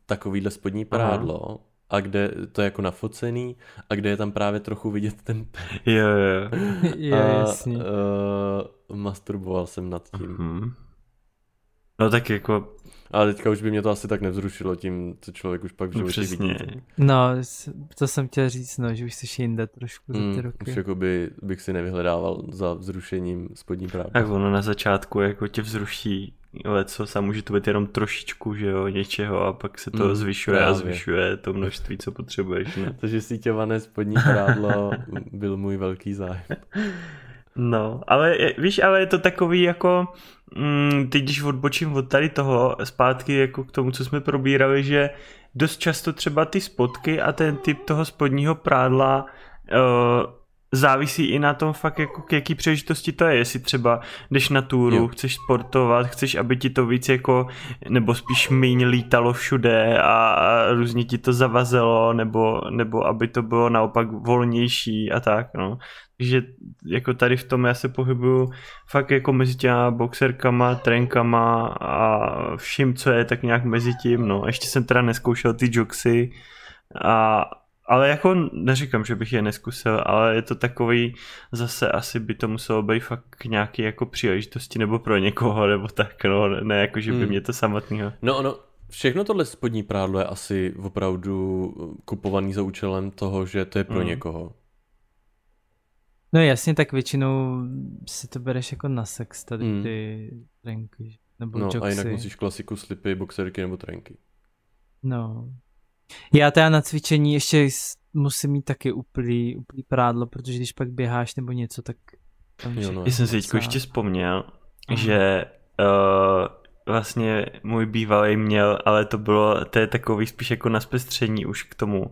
takovýhle spodní prádlo, Aha. A kde to je jako nafocený a kde je tam právě trochu vidět ten Jo, jo. jo, jasně. Uh, masturboval jsem nad tím. Uh-huh. No tak jako... Ale teďka už by mě to asi tak nevzrušilo tím, co člověk už pak v životě no, vidí. No, to jsem chtěl říct, no, že už jsi jinde trošku za ty mm, roky. Už jako by, bych si nevyhledával za vzrušením spodní právě. Tak ono na začátku jako tě vzruší co a může to být jenom trošičku, že jo, něčeho a pak se to mm, zvyšuje právě. a zvyšuje to množství, co potřebuješ. Ne? Takže síťované spodní prádlo byl můj velký zájem. No, ale víš, ale je to takový jako, mm, teď když odbočím od tady toho zpátky jako k tomu, co jsme probírali, že dost často třeba ty spotky a ten typ toho spodního prádla uh, závisí i na tom fakt jako k jaký příležitosti to je, jestli třeba jdeš na túru, jo. chceš sportovat, chceš, aby ti to víc jako, nebo spíš míň lítalo všude a, a různě ti to zavazelo, nebo, nebo aby to bylo naopak volnější a tak, no. Takže jako tady v tom já se pohybuju fakt jako mezi těma boxerkama, trenkama a vším, co je tak nějak mezi tím, no. Ještě jsem teda neskoušel ty joxy a ale jako neříkám, že bych je neskusil, ale je to takový, zase asi by to muselo být fakt nějaký jako příležitosti nebo pro někoho, nebo tak, no, ne jako, že by hmm. mě to samotného. No, no, všechno tohle spodní prádlo je asi opravdu kupovaný za účelem toho, že to je pro hmm. někoho. No jasně, tak většinou si to bereš jako na sex, tady hmm. ty trenky, nebo No joxy. a jinak musíš klasiku slipy, boxerky nebo trenky. No, já teda na cvičení ještě musím mít taky úplný, úplný prádlo, protože když pak běháš nebo něco, tak tam jo, no. Já jsem si teď ještě vzpomněl, Aha. že uh, vlastně můj bývalý měl, ale to bylo, to je takový spíš jako na zpestření už k tomu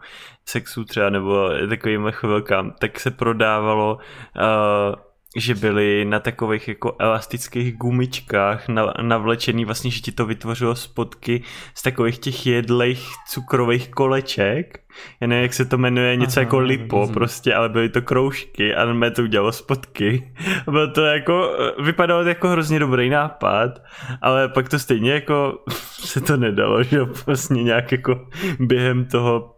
sexu třeba, nebo takovým chvilkám, tak se prodávalo uh, že byly na takových jako elastických gumičkách navlečený vlastně, že ti to vytvořilo spotky z takových těch jedlejch cukrových koleček. Já nevím, jak se to jmenuje, něco Aha, jako lipo rozumím. prostě, ale byly to kroužky a mě to udělalo spotky. Bylo to jako, vypadalo to jako hrozně dobrý nápad, ale pak to stejně jako se to nedalo, že vlastně nějak jako během toho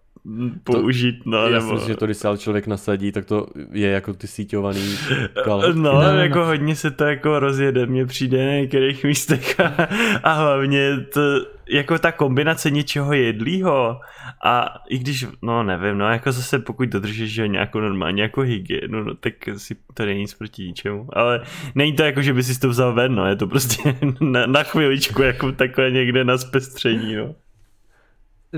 použít, no. Já nebo... myslím, že to, když se člověk nasadí, tak to je jako ty síťovaný kalhotky. No, no, jako no. hodně se to jako rozjede, mně přijde na některých místech a, a hlavně to, jako ta kombinace něčeho jedlýho a i když, no nevím, no jako zase pokud dodržíš že nějakou normální jako hygienu, no tak si to není nic proti ničemu, ale není to jako, že by si to vzal ven, no, je to prostě na, na chviličku jako takhle někde na zpestření, no.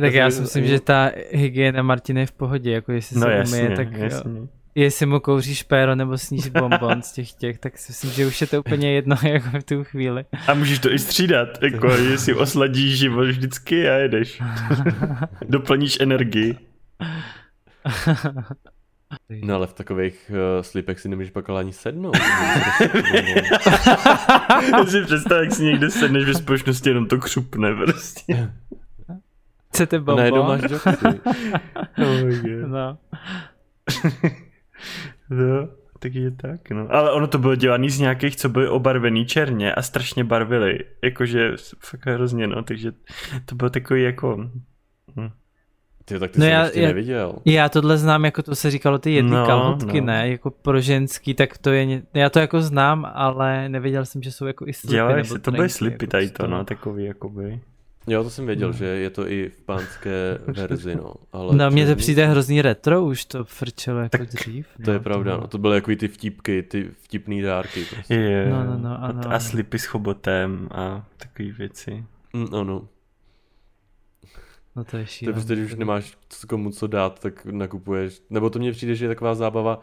Tak já si myslím, že ta hygiena Martina je v pohodě, jako jestli no, se jasně, umyje, tak jasně. jestli mu kouříš péro nebo snížit bonbon z těch těch, tak si myslím, že už je to úplně jedno jako v tu chvíli. A můžeš to i střídat, jako jestli osladíš život vždycky a jedeš. Doplníš energii. No ale v takových uh, slipech si nemůžeš pak ani sednout. Já si představ, jak si někde sedneš ve společnosti, jenom to křupne prostě. Chcete bonbon? Ne, máš joxy. oh no. no, tak je tak, no. Ale ono to bylo dělaný z nějakých, co byly obarvený černě a strašně barvily. Jakože fakt hrozně, no, takže to bylo takový jako... Hm. Ty, tak ty no jsi já, ještě já, neviděl. Já tohle znám, jako to se říkalo ty jedny no, kalhotky, no. ne, jako pro ženský, tak to je, já to jako znám, ale nevěděl jsem, že jsou jako i slipy. Dělají se, to byly slipy jako tady to, no, takový jakoby. Jo, to jsem věděl, no. že je to i v pánské verzi, no. Ale no, mně to přijde hrozný retro, už to frčelo jako tak dřív. To no, je pravda, no. To byly jako ty vtipky, ty vtipný dárky. Prostě. Je, no, no, no, ano, a slipy s chobotem a takové věci. Mm, ano. No to je šílené. To je prostě, když už nemáš komu co dát, tak nakupuješ. Nebo to mně přijde, že je taková zábava,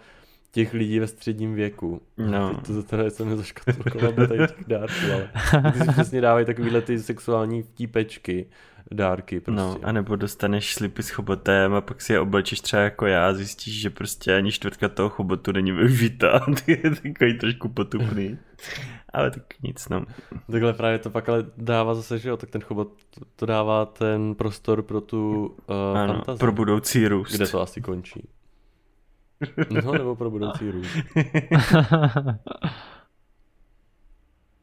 těch lidí ve středním věku. No. To, to teda jsem nezaškatulkoval do tady těch dárků, ale ty si přesně dávají takovýhle ty sexuální vtípečky dárky. Prostě. No, anebo dostaneš slipy s chobotem a pak si je oblečíš třeba jako já, zjistíš, že prostě ani čtvrtka toho chobotu není využitá. je takový trošku potupný. ale tak nic, no. Takhle právě to pak ale dává zase, že jo, tak ten chobot to dává ten prostor pro tu uh, ano, fantazii. pro budoucí růst. Kde to asi končí. No, nebo pro budoucí růst.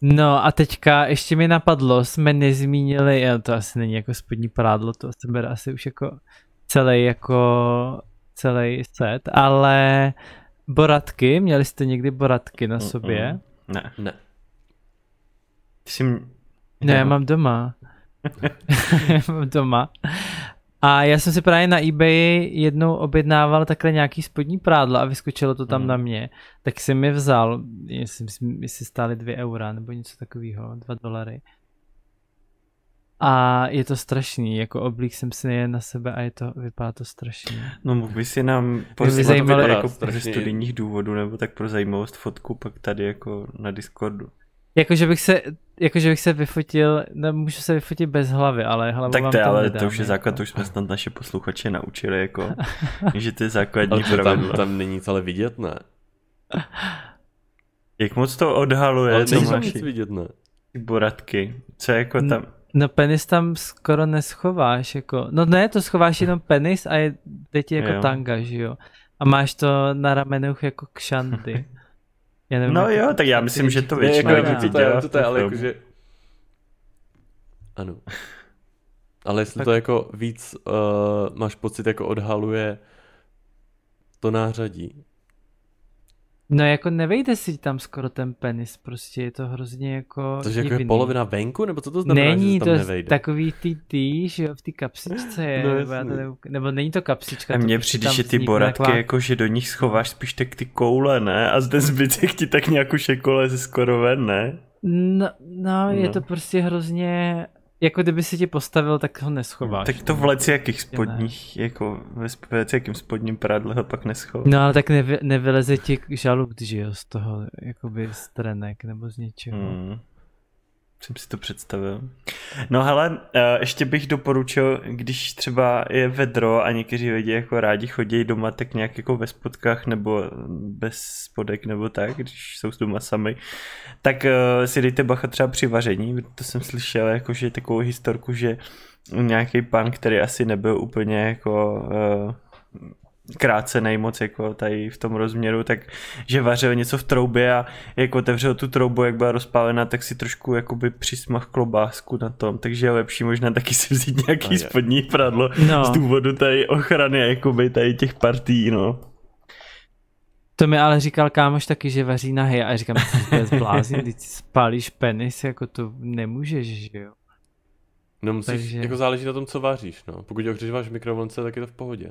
No a teďka ještě mi napadlo, jsme nezmínili, já to asi není jako spodní prádlo, to se bere asi už jako celý jako celý set, ale boratky, měli jste někdy boratky na sobě? Mm-mm. Ne. Ne. Jsi... Ne, já mám doma. mám doma. A já jsem si právě na eBay jednou objednával takhle nějaký spodní prádlo a vyskočilo to tam mm. na mě. Tak jsem mi vzal, jestli, jestli stály dvě eura nebo něco takového, dva dolary. A je to strašný, jako oblík jsem si nejen na sebe a je to, vypadá to strašně. No mohl by si nám poslat jako ze studijních důvodů nebo tak pro zajímavost fotku pak tady jako na Discordu. Jakože bych se, jakože bych se vyfotil, nemůžu se vyfotit bez hlavy, ale hlavu Tak to, to, ale nedám, to už je základ, to už jsme snad naše posluchače naučili, jako, že ty základní ale tam, tam není nic ale vidět, ne? Jak moc to odhaluje, ale to máš nic vidět, ne? Boratky, co je jako tam... No penis tam skoro neschováš, jako, no ne, to schováš jenom penis a je, jde ti jako jo. tanga, že jo? A máš to na ramenuch jako kšanty. Já nevím, no jo, tak já myslím, že to většinou jako, jako to, je, to je, ale jakože... Ano. Ale jestli tak... to jako víc uh, máš pocit, jako odhaluje to nářadí. No jako nevejde si tam skoro ten penis, prostě je to hrozně jako To je jako polovina venku, nebo co to znamená, Není že to tam nevejde? takový ty ty, že jo, v té kapsičce je, no, nebo, to, nebo není to kapsička. A mně přijde, že ty boratky, taková... jako že do nich schováš spíš tak ty koule, ne? A zde zbytek ti tak nějakou šekole ze skoro ven, ne? No, no, no, je to prostě hrozně jako kdyby si ti postavil, tak ho neschováš. Tak to v jakých spodních, ne. jako ve jakým spodním prádle ho pak neschováš. No ale tak nevy, nevyleze ti žalud, že jo, z toho, jakoby z trenek nebo z něčeho. Hmm jsem si to představil. No hele, eh, ještě bych doporučil, když třeba je vedro a někteří lidi jako rádi chodí doma tak nějak jako ve spodkách nebo bez spodek nebo tak, když jsou doma sami, tak eh, si dejte bacha třeba při vaření, to jsem slyšel jako, že takovou historku, že nějaký pan, který asi nebyl úplně jako uh, krácený moc jako tady v tom rozměru, tak že vařil něco v troubě a jak otevřel tu troubu, jak byla rozpálená, tak si trošku jakoby přismach klobásku na tom, takže je lepší možná taky si vzít nějaký no, spodní pradlo no. z důvodu tady ochrany jakoby tady těch partí, no. To mi ale říkal kámoš taky, že vaří na a říkám, že je zblázin, když spálíš penis, jako to nemůžeš, že jo. No musíš, Takže... jako záleží na tom, co vaříš, no. Pokud ohříváš v mikrovlnce, tak je to v pohodě.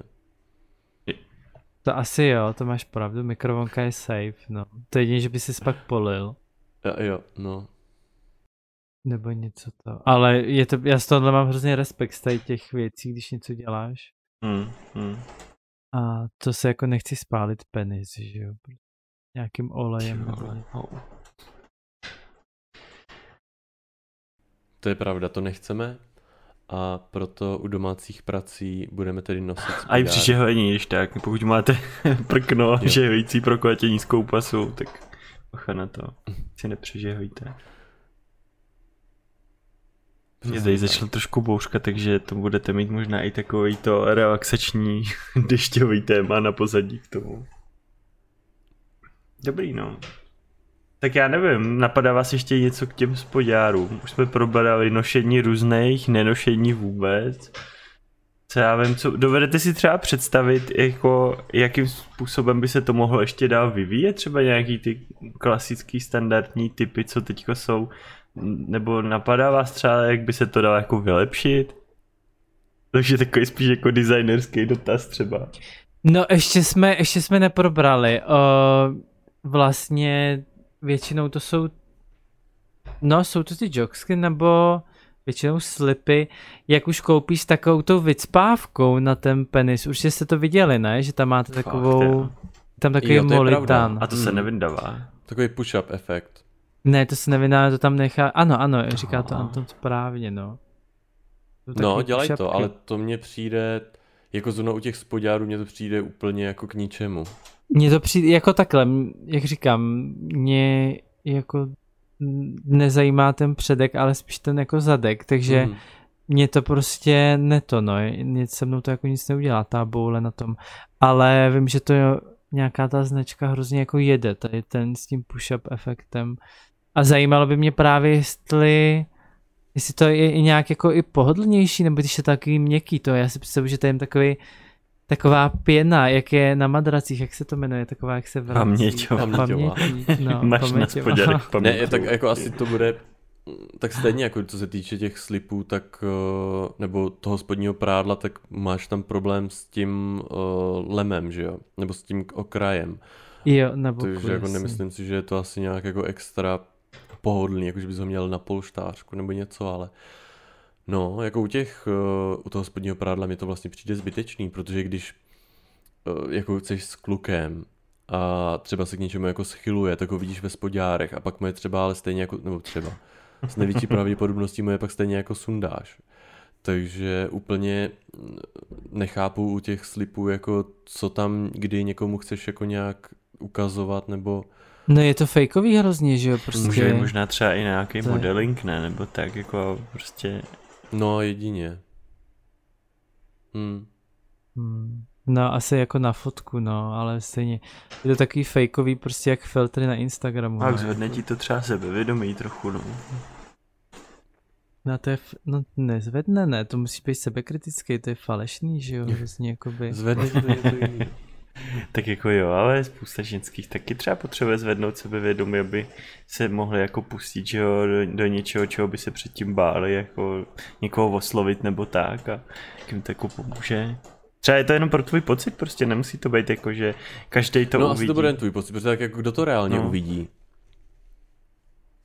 To asi jo, to máš pravdu, mikrovlnka je safe, no. To je jediné, že by si pak polil. Jo, jo, no. Nebo něco to. Ale je to, já z tohohle mám hrozně respekt z tady těch věcí, když něco děláš. Mm, mm. A to se jako nechci spálit penis, že jo. Nějakým olejem. Nebo To je pravda, to nechceme a proto u domácích prací budeme tedy nosit A i při žehlení, když tak, pokud máte prkno žehlicí pro kletě nízkou pasu, tak ocha na to, si nepřežehlíte. Mě zde začal trošku bouřka, takže to budete mít možná i takový to relaxační dešťový téma na pozadí k tomu. Dobrý no. Tak já nevím, napadá vás ještě něco k těm spodárům. Už jsme probrali nošení různých, nenošení vůbec. Co já vím, co, dovedete si třeba představit, jako, jakým způsobem by se to mohlo ještě dál vyvíjet? Třeba nějaký ty klasický standardní typy, co teďko jsou? Nebo napadá vás třeba, jak by se to dalo jako vylepšit? Takže takový spíš jako designerský dotaz třeba. No ještě jsme, ještě jsme neprobrali. Uh, vlastně většinou to jsou, no jsou to ty jogsky nebo většinou slipy, jak už koupíš takovou tou vycpávkou na ten penis, už jste to viděli, ne? Že tam máte takovou, Fakt, tam takový jo, molitan. A to se hmm. nevydává. Takový push-up efekt. Ne, to se nevydává, to tam nechá, ano, ano, říká to Anton správně, no. No, dělaj to, ale to mně přijde, jako zrovna u těch spodňárů mě to přijde úplně jako k ničemu. Mně to přijde jako takhle, jak říkám, mě jako nezajímá ten předek, ale spíš ten jako zadek, takže mm. mě to prostě neto, no, nic se mnou to jako nic neudělá, ta boule na tom, ale vím, že to je nějaká ta značka hrozně jako jede, tady ten s tím push-up efektem. A zajímalo by mě právě, jestli jestli to je nějak jako i pohodlnější, nebo když je takový měkký to, já si představuji, že to je takový taková pěna, jak je na madracích, jak se to jmenuje, taková, jak se vrací. Paměťová. Pamětí, no, Máš na Ne, tak jako asi to bude tak stejně jako co se týče těch slipů, tak eh, nebo toho spodního prádla, tak máš tam problém s tím uh, lemem, že jo? Nebo s tím okrajem. Jo, nebo Takže jako nemyslím si, že je to asi nějak jako extra pohodlný, jako že bys ho měl na polštářku nebo něco, ale no, jako u těch, uh, u toho spodního prádla mi to vlastně přijde zbytečný, protože když uh, jako chceš s klukem a třeba se k něčemu jako schyluje, tak ho vidíš ve spodňárech a pak mu je třeba ale stejně jako, nebo třeba s největší pravděpodobností mu je pak stejně jako sundáš. Takže úplně nechápu u těch slipů, jako co tam, kdy někomu chceš jako nějak ukazovat, nebo No je to fejkový hrozně, že jo? Prostě... Může možná třeba i nějaký to... modeling, ne? Nebo tak jako prostě... No jedině. Hmm. Hmm. No asi jako na fotku, no, ale stejně. Je to takový fejkový prostě jak filtry na Instagramu. Tak no. zvedne ti to třeba sebevědomí trochu, no. No to je, f- no nezvedne, ne, to musí být sebekritický, to je falešný, že jo, vlastně jakoby. Zvedne to je to jiný. Tak jako jo, ale spousta ženských taky třeba potřebuje zvednout sebevědomí, aby se mohli jako pustit že jo, do, do něčeho, čeho by se předtím báli, jako někoho oslovit nebo tak a jim to jako pomůže. Třeba je to jenom pro tvůj pocit, prostě nemusí to být jako, že každý to no, uvidí. No asi to bude jen tvůj pocit, protože tak jako kdo to reálně no. uvidí.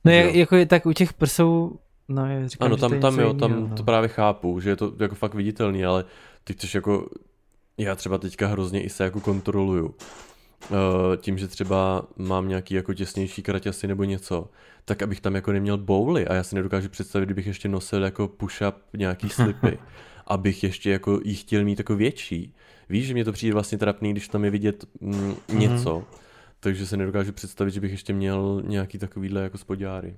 No jak, jako je tak u těch prsou, no já říkám, Ano, tam, tam jo, tam no. to právě chápu, že je to jako fakt viditelný, ale ty chceš jako já třeba teďka hrozně i se jako kontroluju. Eh, tím, že třeba mám nějaký jako těsnější kraťasy nebo něco, tak abych tam jako neměl bouly a já si nedokážu představit, kdybych ještě nosil jako push-up nějaký slipy, abych ještě jako jí chtěl mít jako větší. Víš, že mě to přijde vlastně trapný, když tam je vidět mm, něco, mm-hmm. takže se nedokážu představit, že bych ještě měl nějaký takovýhle jako spodňáry.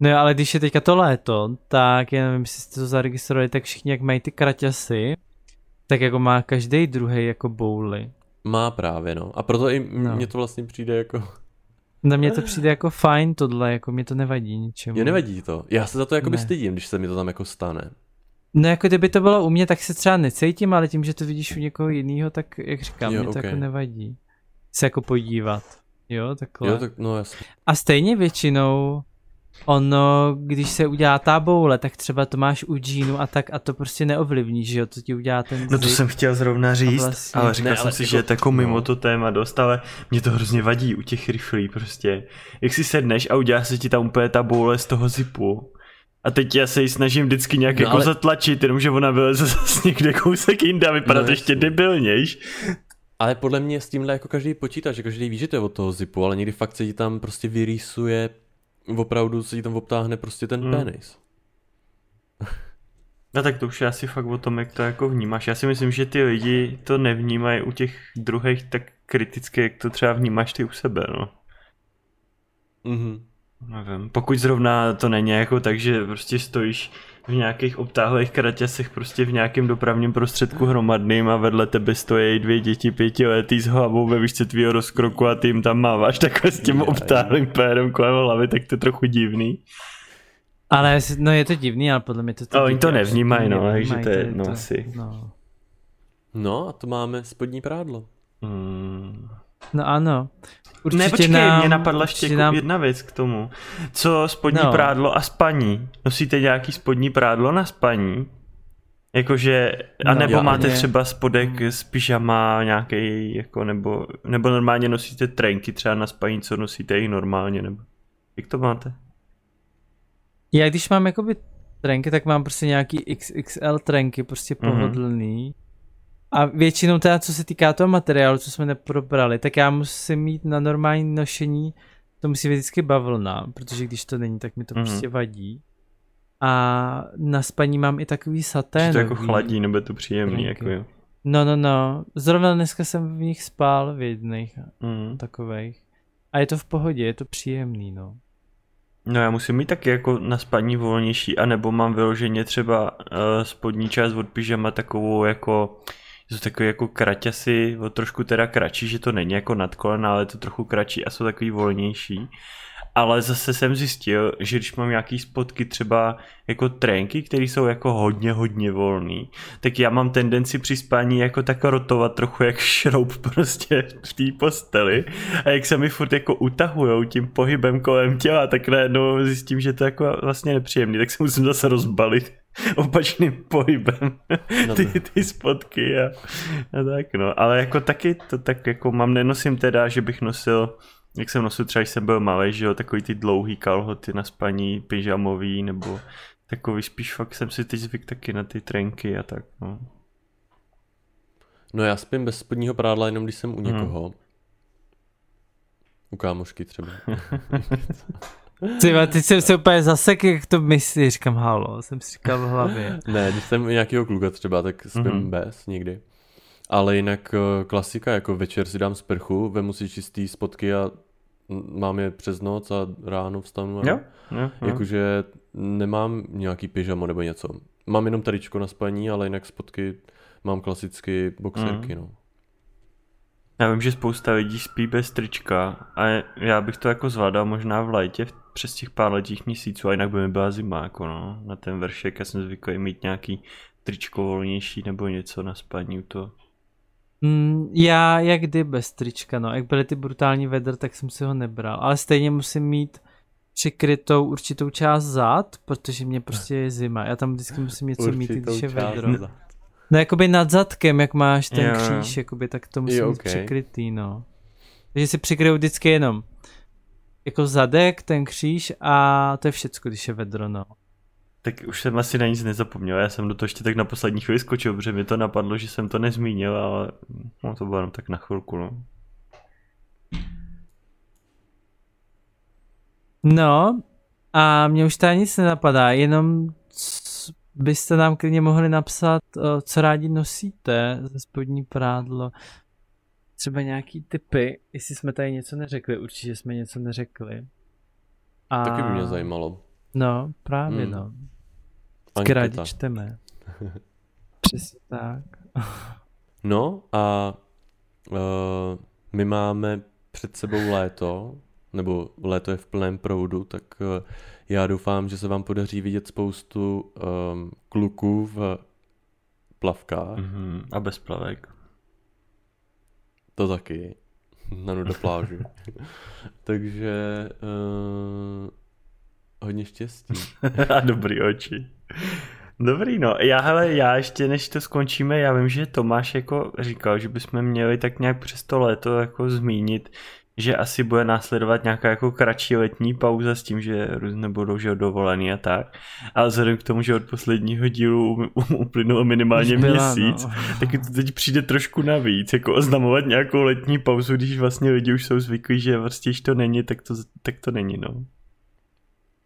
No ale když je teďka to léto, tak já nevím, jestli jste to zaregistrovali, tak všichni jak mají ty kraťasy, tak jako má každý druhý jako bouly. Má právě, no. A proto i no. mně to vlastně přijde jako... Na mě to přijde jako fajn tohle, jako mě to nevadí ničemu. Je nevadí to. Já se za to jako by stydím, když se mi to tam jako stane. No jako kdyby to bylo u mě, tak se třeba necítím, ale tím, že to vidíš u někoho jiného, tak jak říkám, jo, mě to okay. jako nevadí. Se jako podívat. Jo, takhle. Jo, tak no jasně. A stejně většinou ono, když se udělá ta boule, tak třeba to máš u džínu a tak a to prostě neovlivní, že jo, to ti udělá ten No to jsem chtěl zrovna říct, vlastně... ale říkal ne, jsem si, jako, že je jako mimo no. to téma dost, ale mě to hrozně vadí u těch riflí prostě. Jak si sedneš a udělá se ti tam úplně ta boule z toho zipu, a teď já se ji snažím vždycky nějak no, jako ale... zatlačit, jenomže ona vyleze zase někde kousek jinde a vypadá no, to ještě debilnějš. Ale podle mě s tímhle jako každý počítá, že každý ví, že to je od toho zipu, ale někdy fakt se ti tam prostě vyrýsuje opravdu se ti tam obtáhne prostě ten hmm. penis. No tak to už je asi fakt o tom, jak to jako vnímáš. Já si myslím, že ty lidi to nevnímají u těch druhých tak kriticky, jak to třeba vnímáš ty u sebe, no. Mhm. Nevím, pokud zrovna to není jako tak, že prostě stojíš v nějakých obtáhlých kraťasech prostě v nějakém dopravním prostředku hromadným a vedle tebe stojí dvě děti pětiletý s hlavou ve výšce tvýho rozkroku a ty jim tam máváš takhle s tím obtáhlým pérem kolem hlavy, tak to je trochu divný. Ale no je to divný, ale podle mě to... to oni to nevnímají, no, takže to je no, asi. No. no a to máme spodní prádlo. Hmm. No ano. Určitě ne, počkej, nám, mě napadla ještě nám... jedna věc k tomu. Co spodní no. prádlo a spaní? Nosíte nějaký spodní prádlo na spaní? Jakože, a nebo no, máte ne. třeba spodek z pyžama nějaký, jako, nebo, nebo normálně nosíte trenky třeba na spaní, co nosíte i normálně, nebo jak to máte? Já když mám jakoby trenky, tak mám prostě nějaký XXL trenky, prostě mhm. pohodlný. Mm-hmm. A většinou teda, co se týká toho materiálu, co jsme neprobrali, tak já musím mít na normální nošení, to musí být vždycky bavlna, protože když to není, tak mi to mm-hmm. prostě vadí. A na spaní mám i takový satén. to jako chladí, nebo je to příjemný, jako jo. No, no, no. Zrovna dneska jsem v nich spál v jedných mm. takových. A je to v pohodě, je to příjemný, no. No já musím mít taky jako na spaní volnější, anebo mám vyloženě třeba uh, spodní část od pyžama takovou jako, jsou takový jako kraťasy, trošku teda kratší, že to není jako nad kolena, ale je to trochu kratší a jsou takový volnější. Ale zase jsem zjistil, že když mám nějaký spotky třeba jako trénky, které jsou jako hodně, hodně volný, tak já mám tendenci při spání jako tak rotovat trochu jak šroub prostě v té posteli. A jak se mi furt jako utahujou tím pohybem kolem těla, tak najednou zjistím, že to je jako vlastně nepříjemný, tak se musím zase rozbalit opačným pohybem no ty, ty spotky a, a tak no, ale jako taky to tak jako mám, nenosím teda, že bych nosil jak jsem nosil třeba, když jsem byl malý, že jo, takový ty dlouhý kalhoty na spaní, pyžamový, nebo takový spíš fakt jsem si teď zvyk taky na ty trenky a tak, no. No já spím bez spodního prádla jenom když jsem u někoho. Hmm. U kámošky třeba. Ty, teď jsem se úplně zasek, jak to myslíš, říkám halo, jsem si říkal v hlavě. ne, když jsem u nějakého kluka třeba, tak spím mm-hmm. bez nikdy. Ale jinak eh, klasika, jako večer si dám sprchu, vemu si čistý spotky a mám je přes noc a ráno vstanu. A jo, jo, jo. Jakože nemám nějaký pyžamo nebo něco. Mám jenom taričko na spaní, ale jinak spotky mám klasicky boxerky, mm. no. Já vím, že spousta lidí spí bez trička a já bych to jako zvládal možná v létě přes těch pár letích měsíců a jinak by mi byla zima jako no, na ten vršek. Já jsem zvyklý mít nějaký tričko volnější nebo něco na spaní u toho. Mm, já jak kdy bez trička, no. Jak byly ty brutální vedr, tak jsem si ho nebral. Ale stejně musím mít přikrytou určitou část zad, protože mě prostě je zima. Já tam vždycky musím něco určitou mít, když je vedro. No jakoby nad zadkem, jak máš ten jo. kříž, jakoby, tak to musí jo, okay. přikrytý, no. Takže si přikryju vždycky jenom jako zadek, ten kříž a to je všecko, když je vedro, no. Tak už jsem asi na nic nezapomněl, já jsem do toho ještě tak na poslední chvíli skočil, protože mi to napadlo, že jsem to nezmínil, ale no, to bylo jenom tak na chvilku, no. No, a mě už tady nic nenapadá, jenom byste nám klidně mohli napsat, co rádi nosíte ze spodní prádlo. Třeba nějaký typy, jestli jsme tady něco neřekli, určitě jsme něco neřekli. A... Taky by mě zajímalo. No, právě hmm. no. Vždycky rádi čteme. Přesně tak. no a uh, my máme před sebou léto, nebo léto je v plném proudu, tak uh, já doufám, že se vám podaří vidět spoustu um, kluků v plavkách. Mm-hmm. A bez plavek. To taky. Na nuda pláži. Takže uh, hodně štěstí. a dobrý oči. Dobrý, no. Já, hele, já ještě než to skončíme, já vím, že Tomáš jako říkal, že bychom měli tak nějak přes to léto jako zmínit, že asi bude následovat nějaká jako kratší letní pauza s tím, že různě budou že dovolený a tak. Ale vzhledem k tomu, že od posledního dílu uplynulo minimálně byla, měsíc, no. tak to teď přijde trošku navíc, jako oznamovat nějakou letní pauzu, když vlastně lidi už jsou zvyklí, že vlastně, to není, tak to, tak to není, no.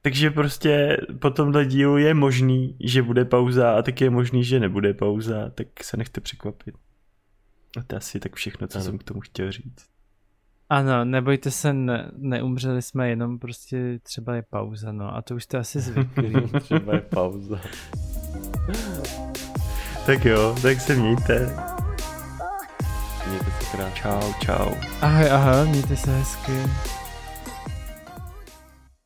Takže prostě po tomhle dílu je možný, že bude pauza a tak je možný, že nebude pauza, tak se nechte překvapit. A to je asi tak všechno, co ano. jsem k tomu chtěl říct. Ano, nebojte se, ne, neumřeli jsme, jenom prostě třeba je pauza, no a to už jste asi zvyklí. třeba je pauza. tak jo, tak se mějte. Mějte se krát. Čau, čau. Ahoj, ahoj, mějte se hezky.